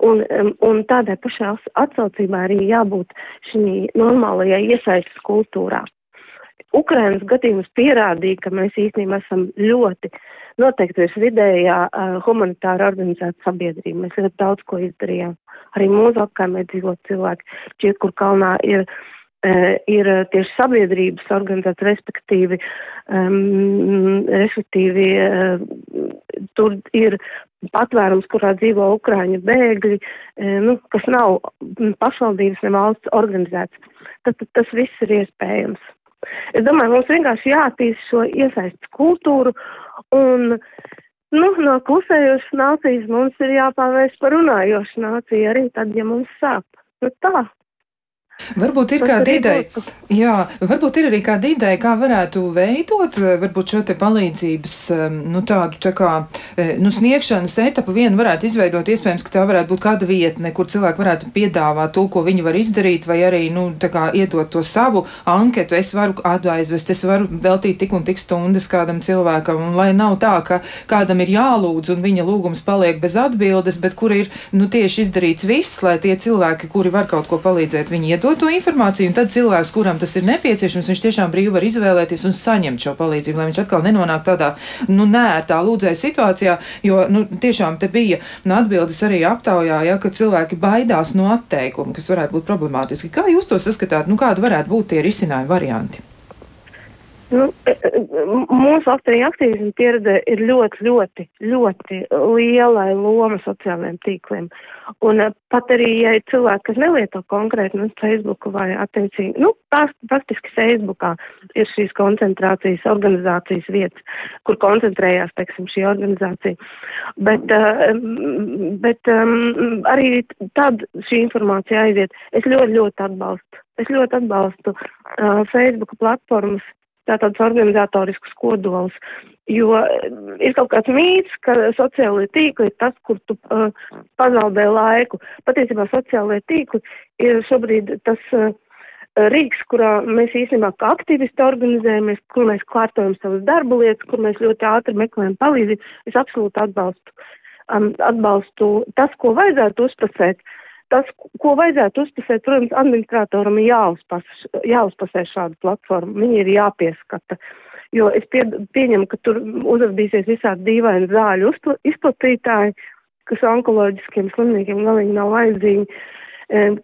Un, un tādai pašai atsaucībai arī jābūt šī normālajai iesaistas kultūrā. Ukrainas gadījums pierādīja, ka mēs īstenībā esam ļoti noteikti visvidējā uh, humanitāra organizēta sabiedrība. Mēs ļoti daudz ko izdarījām. Arī mūsu apkaimē dzīvot cilvēki. Šķiet, kur kalnā ir uh, ir eh, tieši sabiedrības organizēta, respektīvi, um, respektīvi uh, tur ir patvērums, kurā dzīvo Ukraiņu bēgļi, uh, nu, kas nav pašvaldības ne valsts organizēts. Tad, tad tas viss ir iespējams. Es domāju, mums vienkārši jātīst šo iesaistas kultūru un Nu, no klusējošas nācijas mums ir jāpārvērš par runājošu nāciju arī tad, ja mums sāp. Nu tā. Varbūt ir kāda ideja, jā, varbūt ir arī kāda ideja, kā varētu veidot, varbūt šo te palīdzības, nu tādu tā kā, nu sniegšanas etapu. Vienu varētu izveidot, iespējams, ka tā varētu būt kāda vietne, kur cilvēki varētu piedāvāt to, ko viņi var izdarīt, vai arī, nu, tā kā iedot to savu anketu, es varu aizvest, es varu veltīt tik un tik stundas kādam cilvēkam, un lai nav tā, ka kādam ir jālūdz un viņa lūgums paliek bez atbildes, bet kur ir, nu, tieši izdarīts viss, lai tie cilvēki, kuri var kaut ko palīdzēt, viņi iedod to informāciju, un tad cilvēks, kuram tas ir nepieciešams, viņš tiešām brīvi var izvēlēties un saņemt šo palīdzību, lai viņš atkal nenonāk tādā, nu, nērtā lūdzēja situācijā, jo, nu, tiešām te bija nu, atbildes arī aptaujā, ja, ka cilvēki baidās no atteikuma, kas varētu būt problemātiski. Kā jūs to saskatāt, nu, kādi varētu būt tie risinājumi varianti? Nu, e, e, mūsu aktīvi aktīvismu pieredze ir ļoti, ļoti, ļoti liela loma sociālajiem tīkliem. Un e, pat arī, ja ir cilvēki, kas nelieto konkrēti nu, Facebook vai attiecīgi, nu, praktiski Facebookā ir šīs koncentrācijas organizācijas vietas, kur koncentrējās, teiksim, šī organizācija. Bet, bet arī tad šī informācija aiziet. Es ļoti, ļoti atbalstu. Es ļoti atbalstu uh, Facebook platformas tātad organizatoriskus kodolus. Jo eh, ir kaut kāds mīts, ka sociālajie tīkli ir tas, kur tu uh, pazaudē laiku. Patiesībā sociālajie tīkli ir šobrīd tas uh, rīks, kurā mēs īstenībā kā aktīvisti organizējamies, kur mēs kārtojam savas darba lietas, kur mēs ļoti ātri meklējam palīdzību. Es absolūti atbalstu, um, atbalstu tas, ko vajadzētu uzprasēt. Uh, tas, ko vajadzētu uzpasēt, protams, administratoram ir jāuzpas, jāuzpasē šādu platformu, viņi ir jāpieskata. Jo es pie, pieņemu, ka tur uzrādīsies visādi dīvaini zāļu izplatītāji, kas onkoloģiskiem slimniekiem galīgi nav vajadzīgi,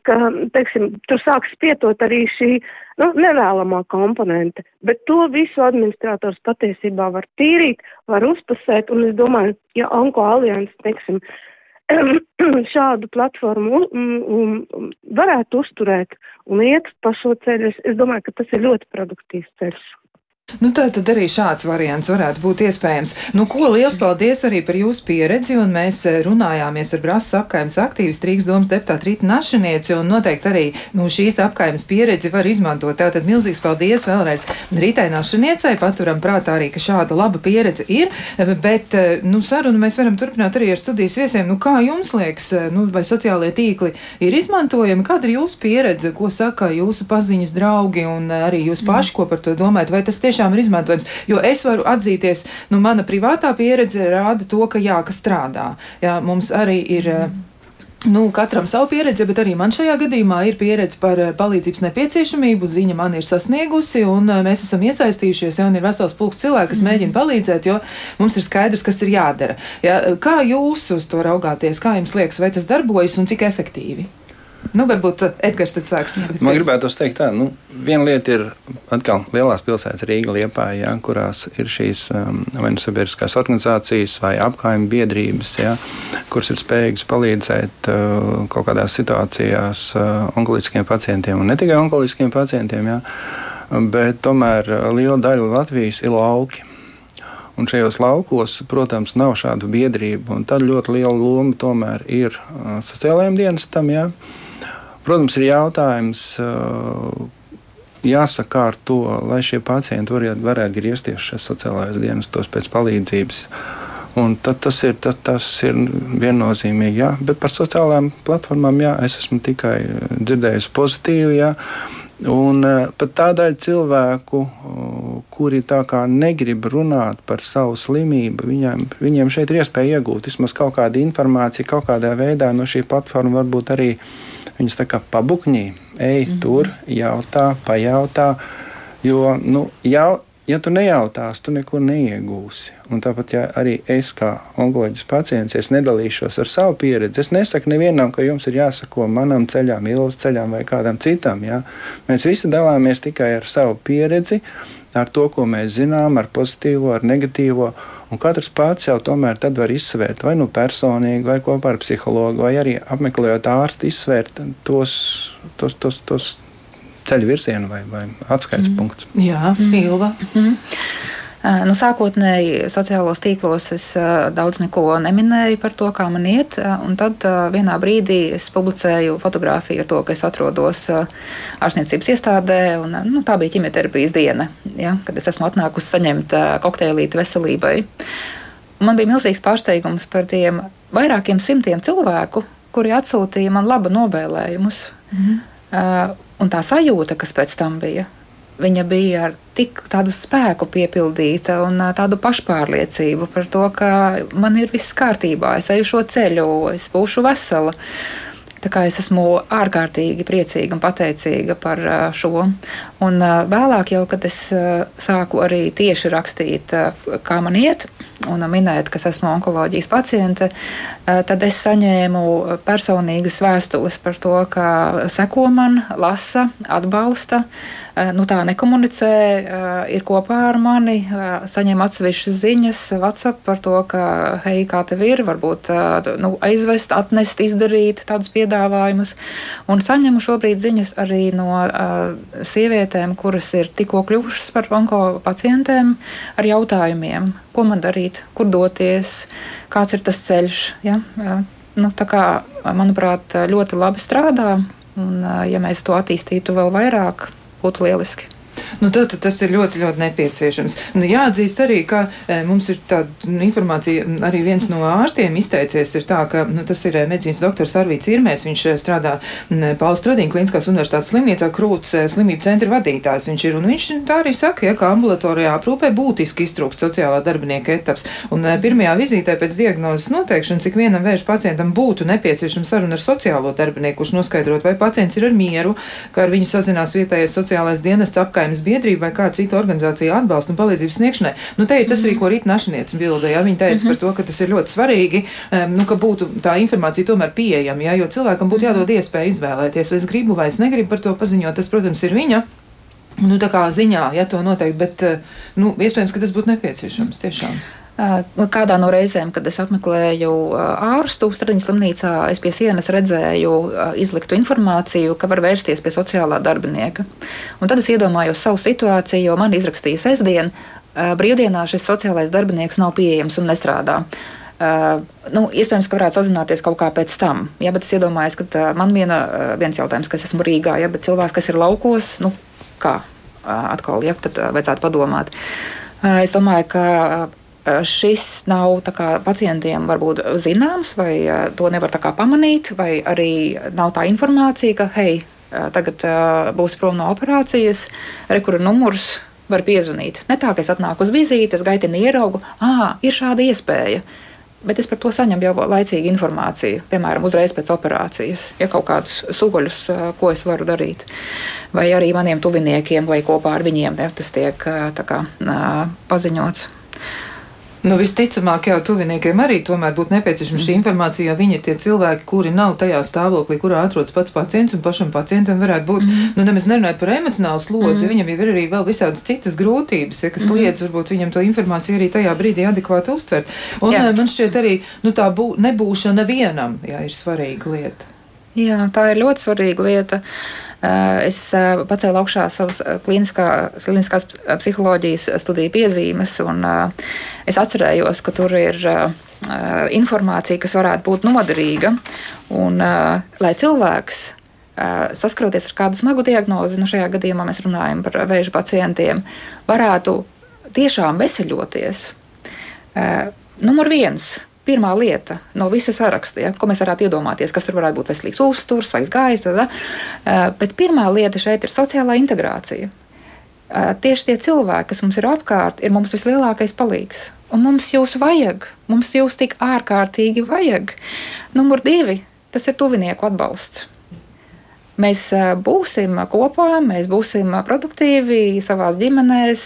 ka, teiksim, tur sāks spietot arī šī, nu, nevēlamā komponente, bet to visu administrators patiesībā var tīrīt, var uzpasēt, un es domāju, ja Onko alianses, teiksim, šādu platformu um, um, varētu uzturēt un iet pa šo ceļu, es, es domāju, ka tas ir ļoti produktīvs ceļš. Nu, tā tad arī šāds variants varētu būt iespējams. Nu, ko liels paldies arī par jūsu pieredzi, un mēs eh, runājāmies ar Brasas apkaimes aktīvistu Rīgas domas deputātu Rītu Našinieci, un noteikti arī nu, šīs apkaimes pieredzi var izmantot. Tātad milzīgs paldies vēlreiz Rītai Našiniecei, paturam prātā arī, ka šāda laba pieredze ir, bet, eh, nu, sarunu mēs varam turpināt arī ar studijas viesiem. Nu, kā jums liekas, eh, nu, vai sociālie tīkli ir izmantojami? Kāda ir jūsu pieredze, ko saka jūsu paziņas draugi un arī jūs paši, ko par to domājat? Vai tas tiešām tiešām ir izmantojams. Jo es varu atzīties, nu, mana privātā pieredze rāda to, ka jā, ka strādā. Jā, mums arī ir. Mm. Nu, katram savu pieredzi, bet arī man šajā gadījumā ir pieredze par eh, palīdzības nepieciešamību. Ziņa man ir sasniegusi, un eh, mēs esam iesaistījušies. Ja, ir vesels pulks cilvēku, kas mm. mēģina palīdzēt, jo mums ir skaidrs, kas ir jādara. Ja, kā jūs uz to raugāties? Kā jums liekas, vai tas darbojas un cik efektīvi? Nu, varbūt uh, Edgars tad sāks. Man gribētu teikt, tā, nu, viena lieta ir atkal lielās pilsētas Rīga, Liepāja, ja, kurās ir šīs um, vai nu sabiedriskās organizācijas vai apkaimju biedrības, ja, kuras ir spējīgas palīdzēt uh, kaut kādās situācijās uh, onkoloģiskiem pacientiem un ne tikai onkoloģiskiem pacientiem, ja, bet tomēr uh, liela daļa Latvijas ir lauki. Un šajos laukos, protams, nav šādu biedrību, tad ļoti liela loma tomēr ir uh, sociālajiem dienestam. Ja? Protams, ir jautājums. Jāsaka ar to, lai šie pacienti varētu, varētu griezties šajos sociālajos dienestos pēc palīdzības. Un tad tas ir, tad, tas ir viennozīmīgi. Jā. Bet par sociālajām platformām jā, es esmu tikai dzirdējis pozitīvu. Jā. Un pat tādēļ cilvēku, kuri tā kā negrib runāt par savu slimību, viņiem, viņiem šeit ir iespēja iegūt vismaz kaut kādu informāciju, kaut kādā veidā no šī platforma varbūt arī Viņas tā kā pabukņī, ej mm -hmm. tur, jautā, pajautā. Jo, nu, jau, ja tu nejautāsi, tu neko neiegūsi. Un tāpat ja arī es, kā onkoloģis pacients, es nedalīšos ar savu pieredzi. Es nesaku nevienam, ka jums ir jāsako manam ceļam, ilgas ceļam vai kādam citam. Ja? Mēs visi dalāmies tikai ar savu pieredzi, ar to, ko mēs zinām, ar pozitīvo, ar negatīvo. Un katrs pats jau tomēr var izsvērt, vai nu personīgi, vai kopā ar psihologu, vai arī apmeklējot ārstu, izsvērt tos, tos, tos, tos ceļu virzienu vai, vai atskaites mm. punktus. Jā, Ilva. Mm. Nu, sākotnēji sociālos tīklos es daudz neko neminēju par to, kā man iet, un tad vienā brīdī es publicēju fotografiju ar to, ka es atrodos ārstniecības iestādē, un nu, tā bija ķimioterapijas diena, ja, kad es esmu atnākusi saņemt kokteilīti veselībai. Man bija milzīgs pārsteigums par tiem vairākiem simtiem cilvēku, kuri atsūtīja man labu novēlējumus. Mm. Uh, un tā sajūta, kas pēc tam bija, viņa bija ar tik tādu spēku piepildīta un uh, tādu pašpārliecību par to, ka man ir viss kārtībā, es eju šo ceļu, es būšu vesela. Tā kā es esmu ārkārtīgi priecīga un pateicīga par šo. Un vēlāk, jau, kad es sāku arī tieši rakstīt, kā man iet, un minēt, ka esmu onkoloģijas paciente, tad es saņēmu personīgas vēstules par to, ka seko man, lasa, atbalsta. Nu, tā nekomunicē, ir kopā ar mani, saņem atsevišķas ziņas, WhatsApp par to, ka, hei, kā tev ir, varbūt nu, aizvest, atnest, izdarīt tādus piedāvājumus. Un saņemu šobrīd ziņas arī no uh, sievietēm, kuras ir tikko kļuvušas par onko pacientēm ar jautājumiem, ko man darīt, kur doties, kāds ir tas ceļš. Ja? Nu, tā kā, manuprāt, ļoti labi strādā, un ja mēs to attīstītu vēl vairāk, būtu lieliski. Nu, tad, tad tas ir ļoti, ļoti nepieciešams. Nu, jāatzīst arī, ka e, mums ir tāda nu, informācija, arī viens no ārstiem izteicies, ir tā, ka nu, tas ir e, medicīnas doktors Arvīts Irmēs, viņš e, strādā Pāles Stradīna Kliniskās universitātes slimnīcā, Krūts e, slimību centra vadītājs viņš ir, un viņš tā arī saka, ja, ka ambulatorijā aprūpē būtiski iztrūkst sociālā darbinieka etaps, un e, pirmajā vizītē pēc diagnozes noteikšanas, cik vienam vēža pacientam būtu nepieciešama saruna ar sociālo darbinieku, kurš noskaidrot, vai pacients ir ar mieru, ka ar viņu sazinās vietējais sociālais dienests apkaimes biedrība vai kāda cita organizācija atbalstu un palīdzības sniegšanai. Nu, te ir tas arī, ko Rīta Našiniec bilda, ja viņa teica par to, ka tas ir ļoti svarīgi, um, nu, ka būtu tā informācija tomēr pieejama, ja, jo cilvēkam būtu jādod iespēja izvēlēties, vai es gribu vai es negribu par to paziņot, tas, protams, ir viņa. Nu, tā kā ziņā, ja to noteikti, bet nu, iespējams, ka tas būtu nepieciešams tiešām. Kādā no reizēm, kad es apmeklēju ārstu Stradiņas slimnīcā, es pie sienas redzēju izliktu informāciju, ka var vērsties pie sociālā darbinieka. Un tad es iedomājos savu situāciju, jo man izrakstīja sestdien, brīvdienā šis sociālais darbinieks nav pieejams un nestrādā. Uh, nu, iespējams, ka varētu sazināties kaut kā pēc tam. Ja, bet es iedomājos, ka uh, man viena, uh, viens jautājums, kas esmu Rīgā, ja, bet cilvēks, kas ir laukos, nu, kā atkal, ja, tad vajadzētu padomāt. Es domāju, ka Eh, šis nav kā, pacientiem varbūt zināms, vai eh, to nevar pamanīt, vai arī nav tā informācija, ka, hei, eh, tagad būs prom no operācijas, rekura numurs var piezvanīt. Ne tā, ka es atnāku uz vizīti, es gaitinu ieraugu, ah, ir šāda iespēja. Bet es par to saņemu jau laicīgi informāciju, piemēram, uzreiz pēc operācijas, ja kaut kādus soļus, ko es varu darīt. Vai arī maniem tuviniekiem, vai kopā ar viņiem ja, tas tiek kā, paziņots. Nu, visticamāk, jau tuviniekiem arī tomēr būtu nepieciešama šī mhm. informācija, jo viņi ir tie cilvēki, kuri nav tajā stāvoklī, kurā atrodas pats pacients, un pašam pacientam varētu būt, mm. nu, nemaz nerunājot par emocionālu slodzi, mm. viņam jau ir arī vēl visādas citas grūtības, ja, kas mm. liedz varbūt viņam to informāciju arī tajā brīdī adekvāti uztvert. Un jā. man šķiet arī, nu, tā bū, nebūšana vienam, jā, ir svarīga lieta. Jā, tā ir ļoti svarīga lieta. Uh, Eh, es eh, pacēlu augšā savas eh, kliniskā, kliniskās psiholoģijas studiju piezīmes, un es atcerējos, ka tur ir informācija, kas varētu būt noderīga. Un, lai cilvēks saskaroties ar kādu smagu diagnozi, nu šajā gadījumā mēs runājam par vēža pacientiem, varētu tiešām veseļoties. Numur viens pirmā lieta no visa saraksta, ja, ko mēs varētu iedomāties, kas tur varētu būt veselīgs uzturs, svaigs uh, bet pirmā lieta šeit ir sociālā integrācija. Tieši tie cilvēki, kas mums ir apkārt, ir mums vislielākais palīgs. Un mums jūs vajag, mums jūs tik ārkārtīgi vajag. Numur divi - tas ir tuvinieku atbalsts. Mēs būsim kopā, mēs būsim produktīvi savā ģimenēs,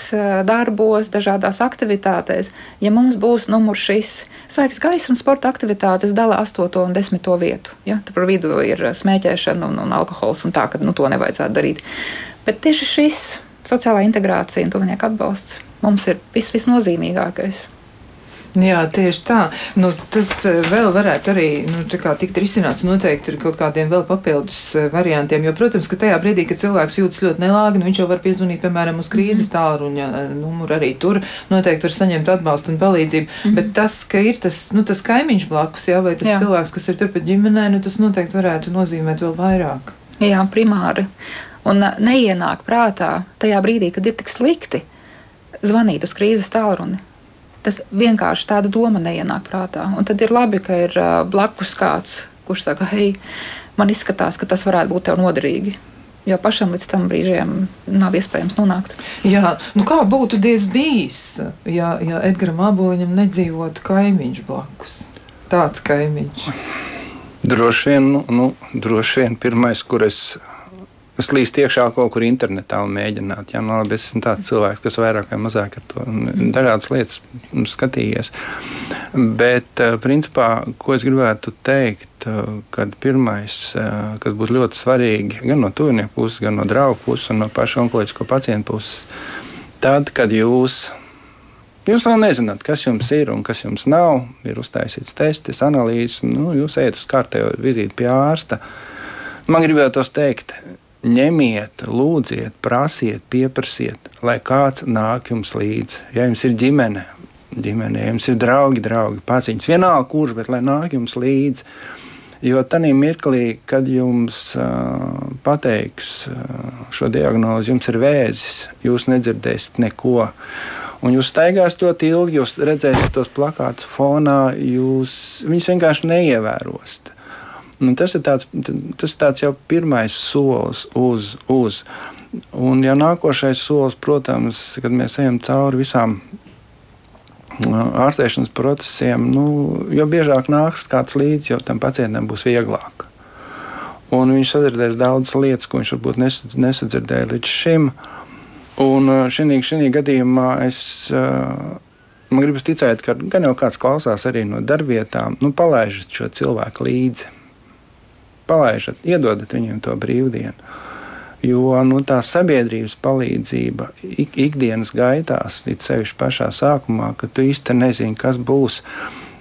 darbos, dažādās aktivitātēs. Ja mums būs numurs šis svaigs gaisa un sporta aktivitātes dala 8 un 10 vietu, ja? tur vidu ir smēķēšana un, un alkohols un tā, ka nu, to nevajadzētu darīt. Bet tieši šis sociālā integrācija un tuvinieku atbalsts mums ir vis, visnozīmīgākais. Jā, tieši tā. Nu, tas eh, vēl varētu arī nu, tikt risināts noteikti ar kaut kādiem vēl papildus eh, variantiem. Jo, protams, ka tajā brīdī, kad cilvēks jūtas ļoti nelāgi, nu, viņš jau var piezvanīt, piemēram, uz krīzes mhm. tālruņa eh, numuru arī tur noteikti var saņemt atbalstu un palīdzību. Mm -hmm. Bet tas, ka ir tas, nu, tas kaimiņš blakus, jā, vai tas jā. cilvēks, kas ir turpat ģimenē, nu, tas noteikti varētu nozīmēt vēl vairāk. Jā, primāri. Un neienāk prātā tajā brīdī, kad ir tik slikti, zvanīt uz krīzes tālruni Tas vienkārši tāda doma neienāk prātā. Un tad ir labi, ka ir blakus kāds, kurš saka, hei, man izskatās, ka tas varētu būt tev noderīgi. Jo pašam līdz tam brīžam nav iespējams nonākt. Jā, nu kā būtu diez bijis, ja, ja Edgars Māboliņam nedzīvotu kaimiņš blakus? Tāds kaimiņš. Droši vien, nu, nu, droši vien pirmais, kur es es līst iekšā kaut kur internetā un mēģināt. Jā, nu, labi, es esmu tāds cilvēks, kas vairāk vai mazāk ar to dažādas lietas skatījies. Bet, eh, principā, ko es gribētu teikt, eh, kad pirmais, eh, kas būtu ļoti svarīgi, gan no tuvinieku puses, gan no draugu puses un no paša onkoloģisko pacientu puses, tad, kad jūs Jūs vēl nezināt, kas jums ir un kas jums nav. Ir uztaisīts tests, analīzes, nu, jūs ejat uz kārtējo vizīti pie ārsta. Man gribētos teikt, ņemiet, lūdziet, prasiet, pieprasiet, lai kāds nāk jums līdzi. Ja jums ir ģimene, ģimene ja jums ir draugi, draugi, paziņas, vienalga kurš, bet lai nāk jums līdzi. Jo tajā mirklī, kad jums uh, pateiks uh, šo diagnozi, jums ir vēzis, jūs nedzirdēsiet neko. Un jūs staigāsiet ļoti ilgi, jūs redzēsiet tos plakātus fonā, jūs viņus vienkārši neievērosiet. Un tas ir tāds, tas ir tāds jau pirmais solis uz. uz. Un jau nākošais solis, protams, kad mēs ejam cauri visām ārstēšanas procesiem, nu, jo biežāk nāks kāds līdzi, jo tam pacientam būs vieglāk. Un viņš sadzirdēs daudzas lietas, ko viņš varbūt nesadzirdēja līdz šim. Un šī gadījumā es man gribas ticēt, ka gan jau kāds klausās arī no darbvietām, nu, palaižat šo cilvēku līdzi palaižat, iedodat viņiem to brīvdienu. Jo nu, tā sabiedrības palīdzība ik, ikdienas gaitās, it sevišķi pašā sākumā, kad tu īsti nezini, kas būs.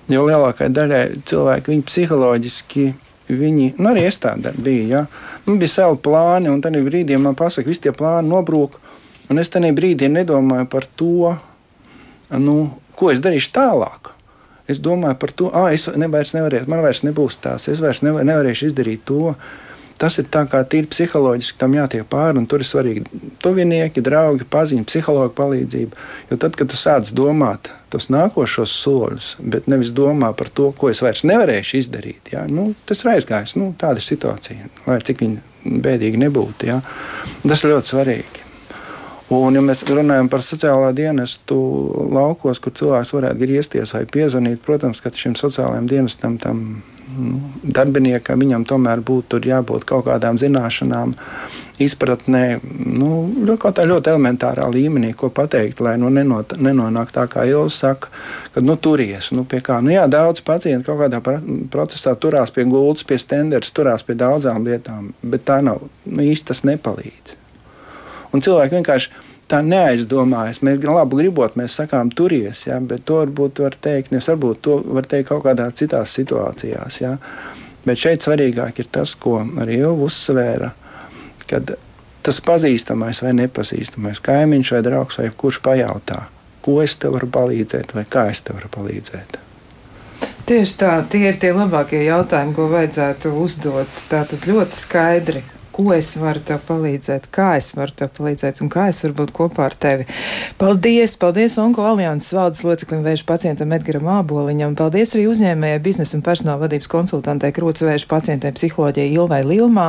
Jo lielākajai daļai cilvēki viņi psiholoģiski, viņi nu, arī iestādē bija. Ja? Man bija savi plāni, un tad brīdī man pasaka, visi tie plāni nobrūk. Un es tajā brīdī nedomāju par to, nu, ko es darīšu tālāk. Es domāju par to, ah, es nevairs nevarēšu, man vairs nebūs tās, es vairs nevar, nevarēšu izdarīt to. Tas ir tā kā tīri psiholoģiski tam jātiek pāri, un tur ir svarīgi tuvinieki, draugi, paziņas, psihologa palīdzība. Jo tad, kad tu sāc domāt tos nākošos soļus, bet nevis domā par to, ko es vairs nevarēšu izdarīt, jā, nu, tas ir aizgājis. Nu, tāda ir situācija, lai cik viņa bēdīgi nebūtu. Jā. Tas ir ļoti svarīgi. Un, ja mēs runājam par sociālā dienestu laukos, kur cilvēks varētu griezties vai piezvanīt, protams, ka šim sociālajam dienestam, tam nu, darbiniekam, viņam tomēr būtu jābūt kaut kādām zināšanām, izpratnē, nu, kaut kā ļoti elementārā līmenī, ko pateikt, lai nu, nenot, nenonāk tā, kā Ilza saka, ka nu, turies. Nu, nu, jā, daudz pacientu kaut kādā procesā turās pie gultas, pie standarta, turās pie daudzām lietām, bet tā nav nu, īsti tas nepalīdz. Un cilvēki vienkārši tā neaizdomājas. Mēs gan labi gribot, mēs sakām, turies, ja, bet to varbūt var teikt, nevis varbūt to var teikt kaut kādās citās situācijās. Ja. Bet šeit svarīgāk ir tas, ko arī jau uzsvēra, kad tas pazīstamais vai nepazīstamais kaimiņš vai draugs vai kurš pajautā, ko es tev varu palīdzēt vai kā es tev varu palīdzēt. Tieši tā, tie ir tie labākie jautājumi, ko vajadzētu uzdot. Tā tad ļoti skaidri ko es varu tev palīdzēt, kā es varu tev palīdzēt un kā es varu būt kopā ar tevi. Paldies! Paldies Onko alianses valdes loceklim vēža pacientam Edgaram Āboliņam. Paldies arī uzņēmējai biznesa un personāla vadības konsultantei Krūts vēža pacientiem psiholoģijai Ilvai Lilmā.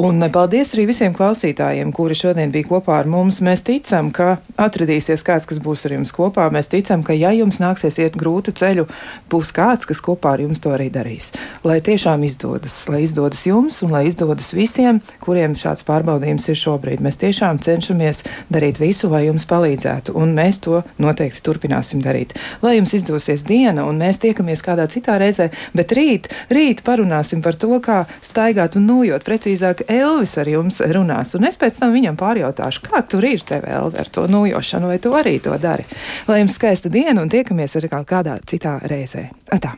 Un paldies arī visiem klausītājiem, kuri šodien bija kopā ar mums. Mēs ticam, ka atradīsies kāds, kas būs ar jums kopā. Mēs ticam, ka ja jums nāksies iet grūtu ceļu, būs kāds, kas kopā ar jums to arī darīs. Lai tiešām izdodas, lai izdodas jums un lai izdodas visiem, kuriem šāds pārbaudījums ir šobrīd. Mēs tiešām cenšamies darīt visu, lai jums palīdzētu, un mēs to noteikti turpināsim darīt. Lai jums izdosies diena, un mēs tiekamies kādā citā reizē, bet rīt, rīt parunāsim par to, kā staigāt un nojot. Precīzāk, Elvis ar jums runās, un es pēc tam viņam pārjautāšu, kā tur ir tev, Elvi, ar to nojošanu, vai tu arī to dari. Lai jums skaista diena, un tiekamies arī kādā citā reizē. Atā!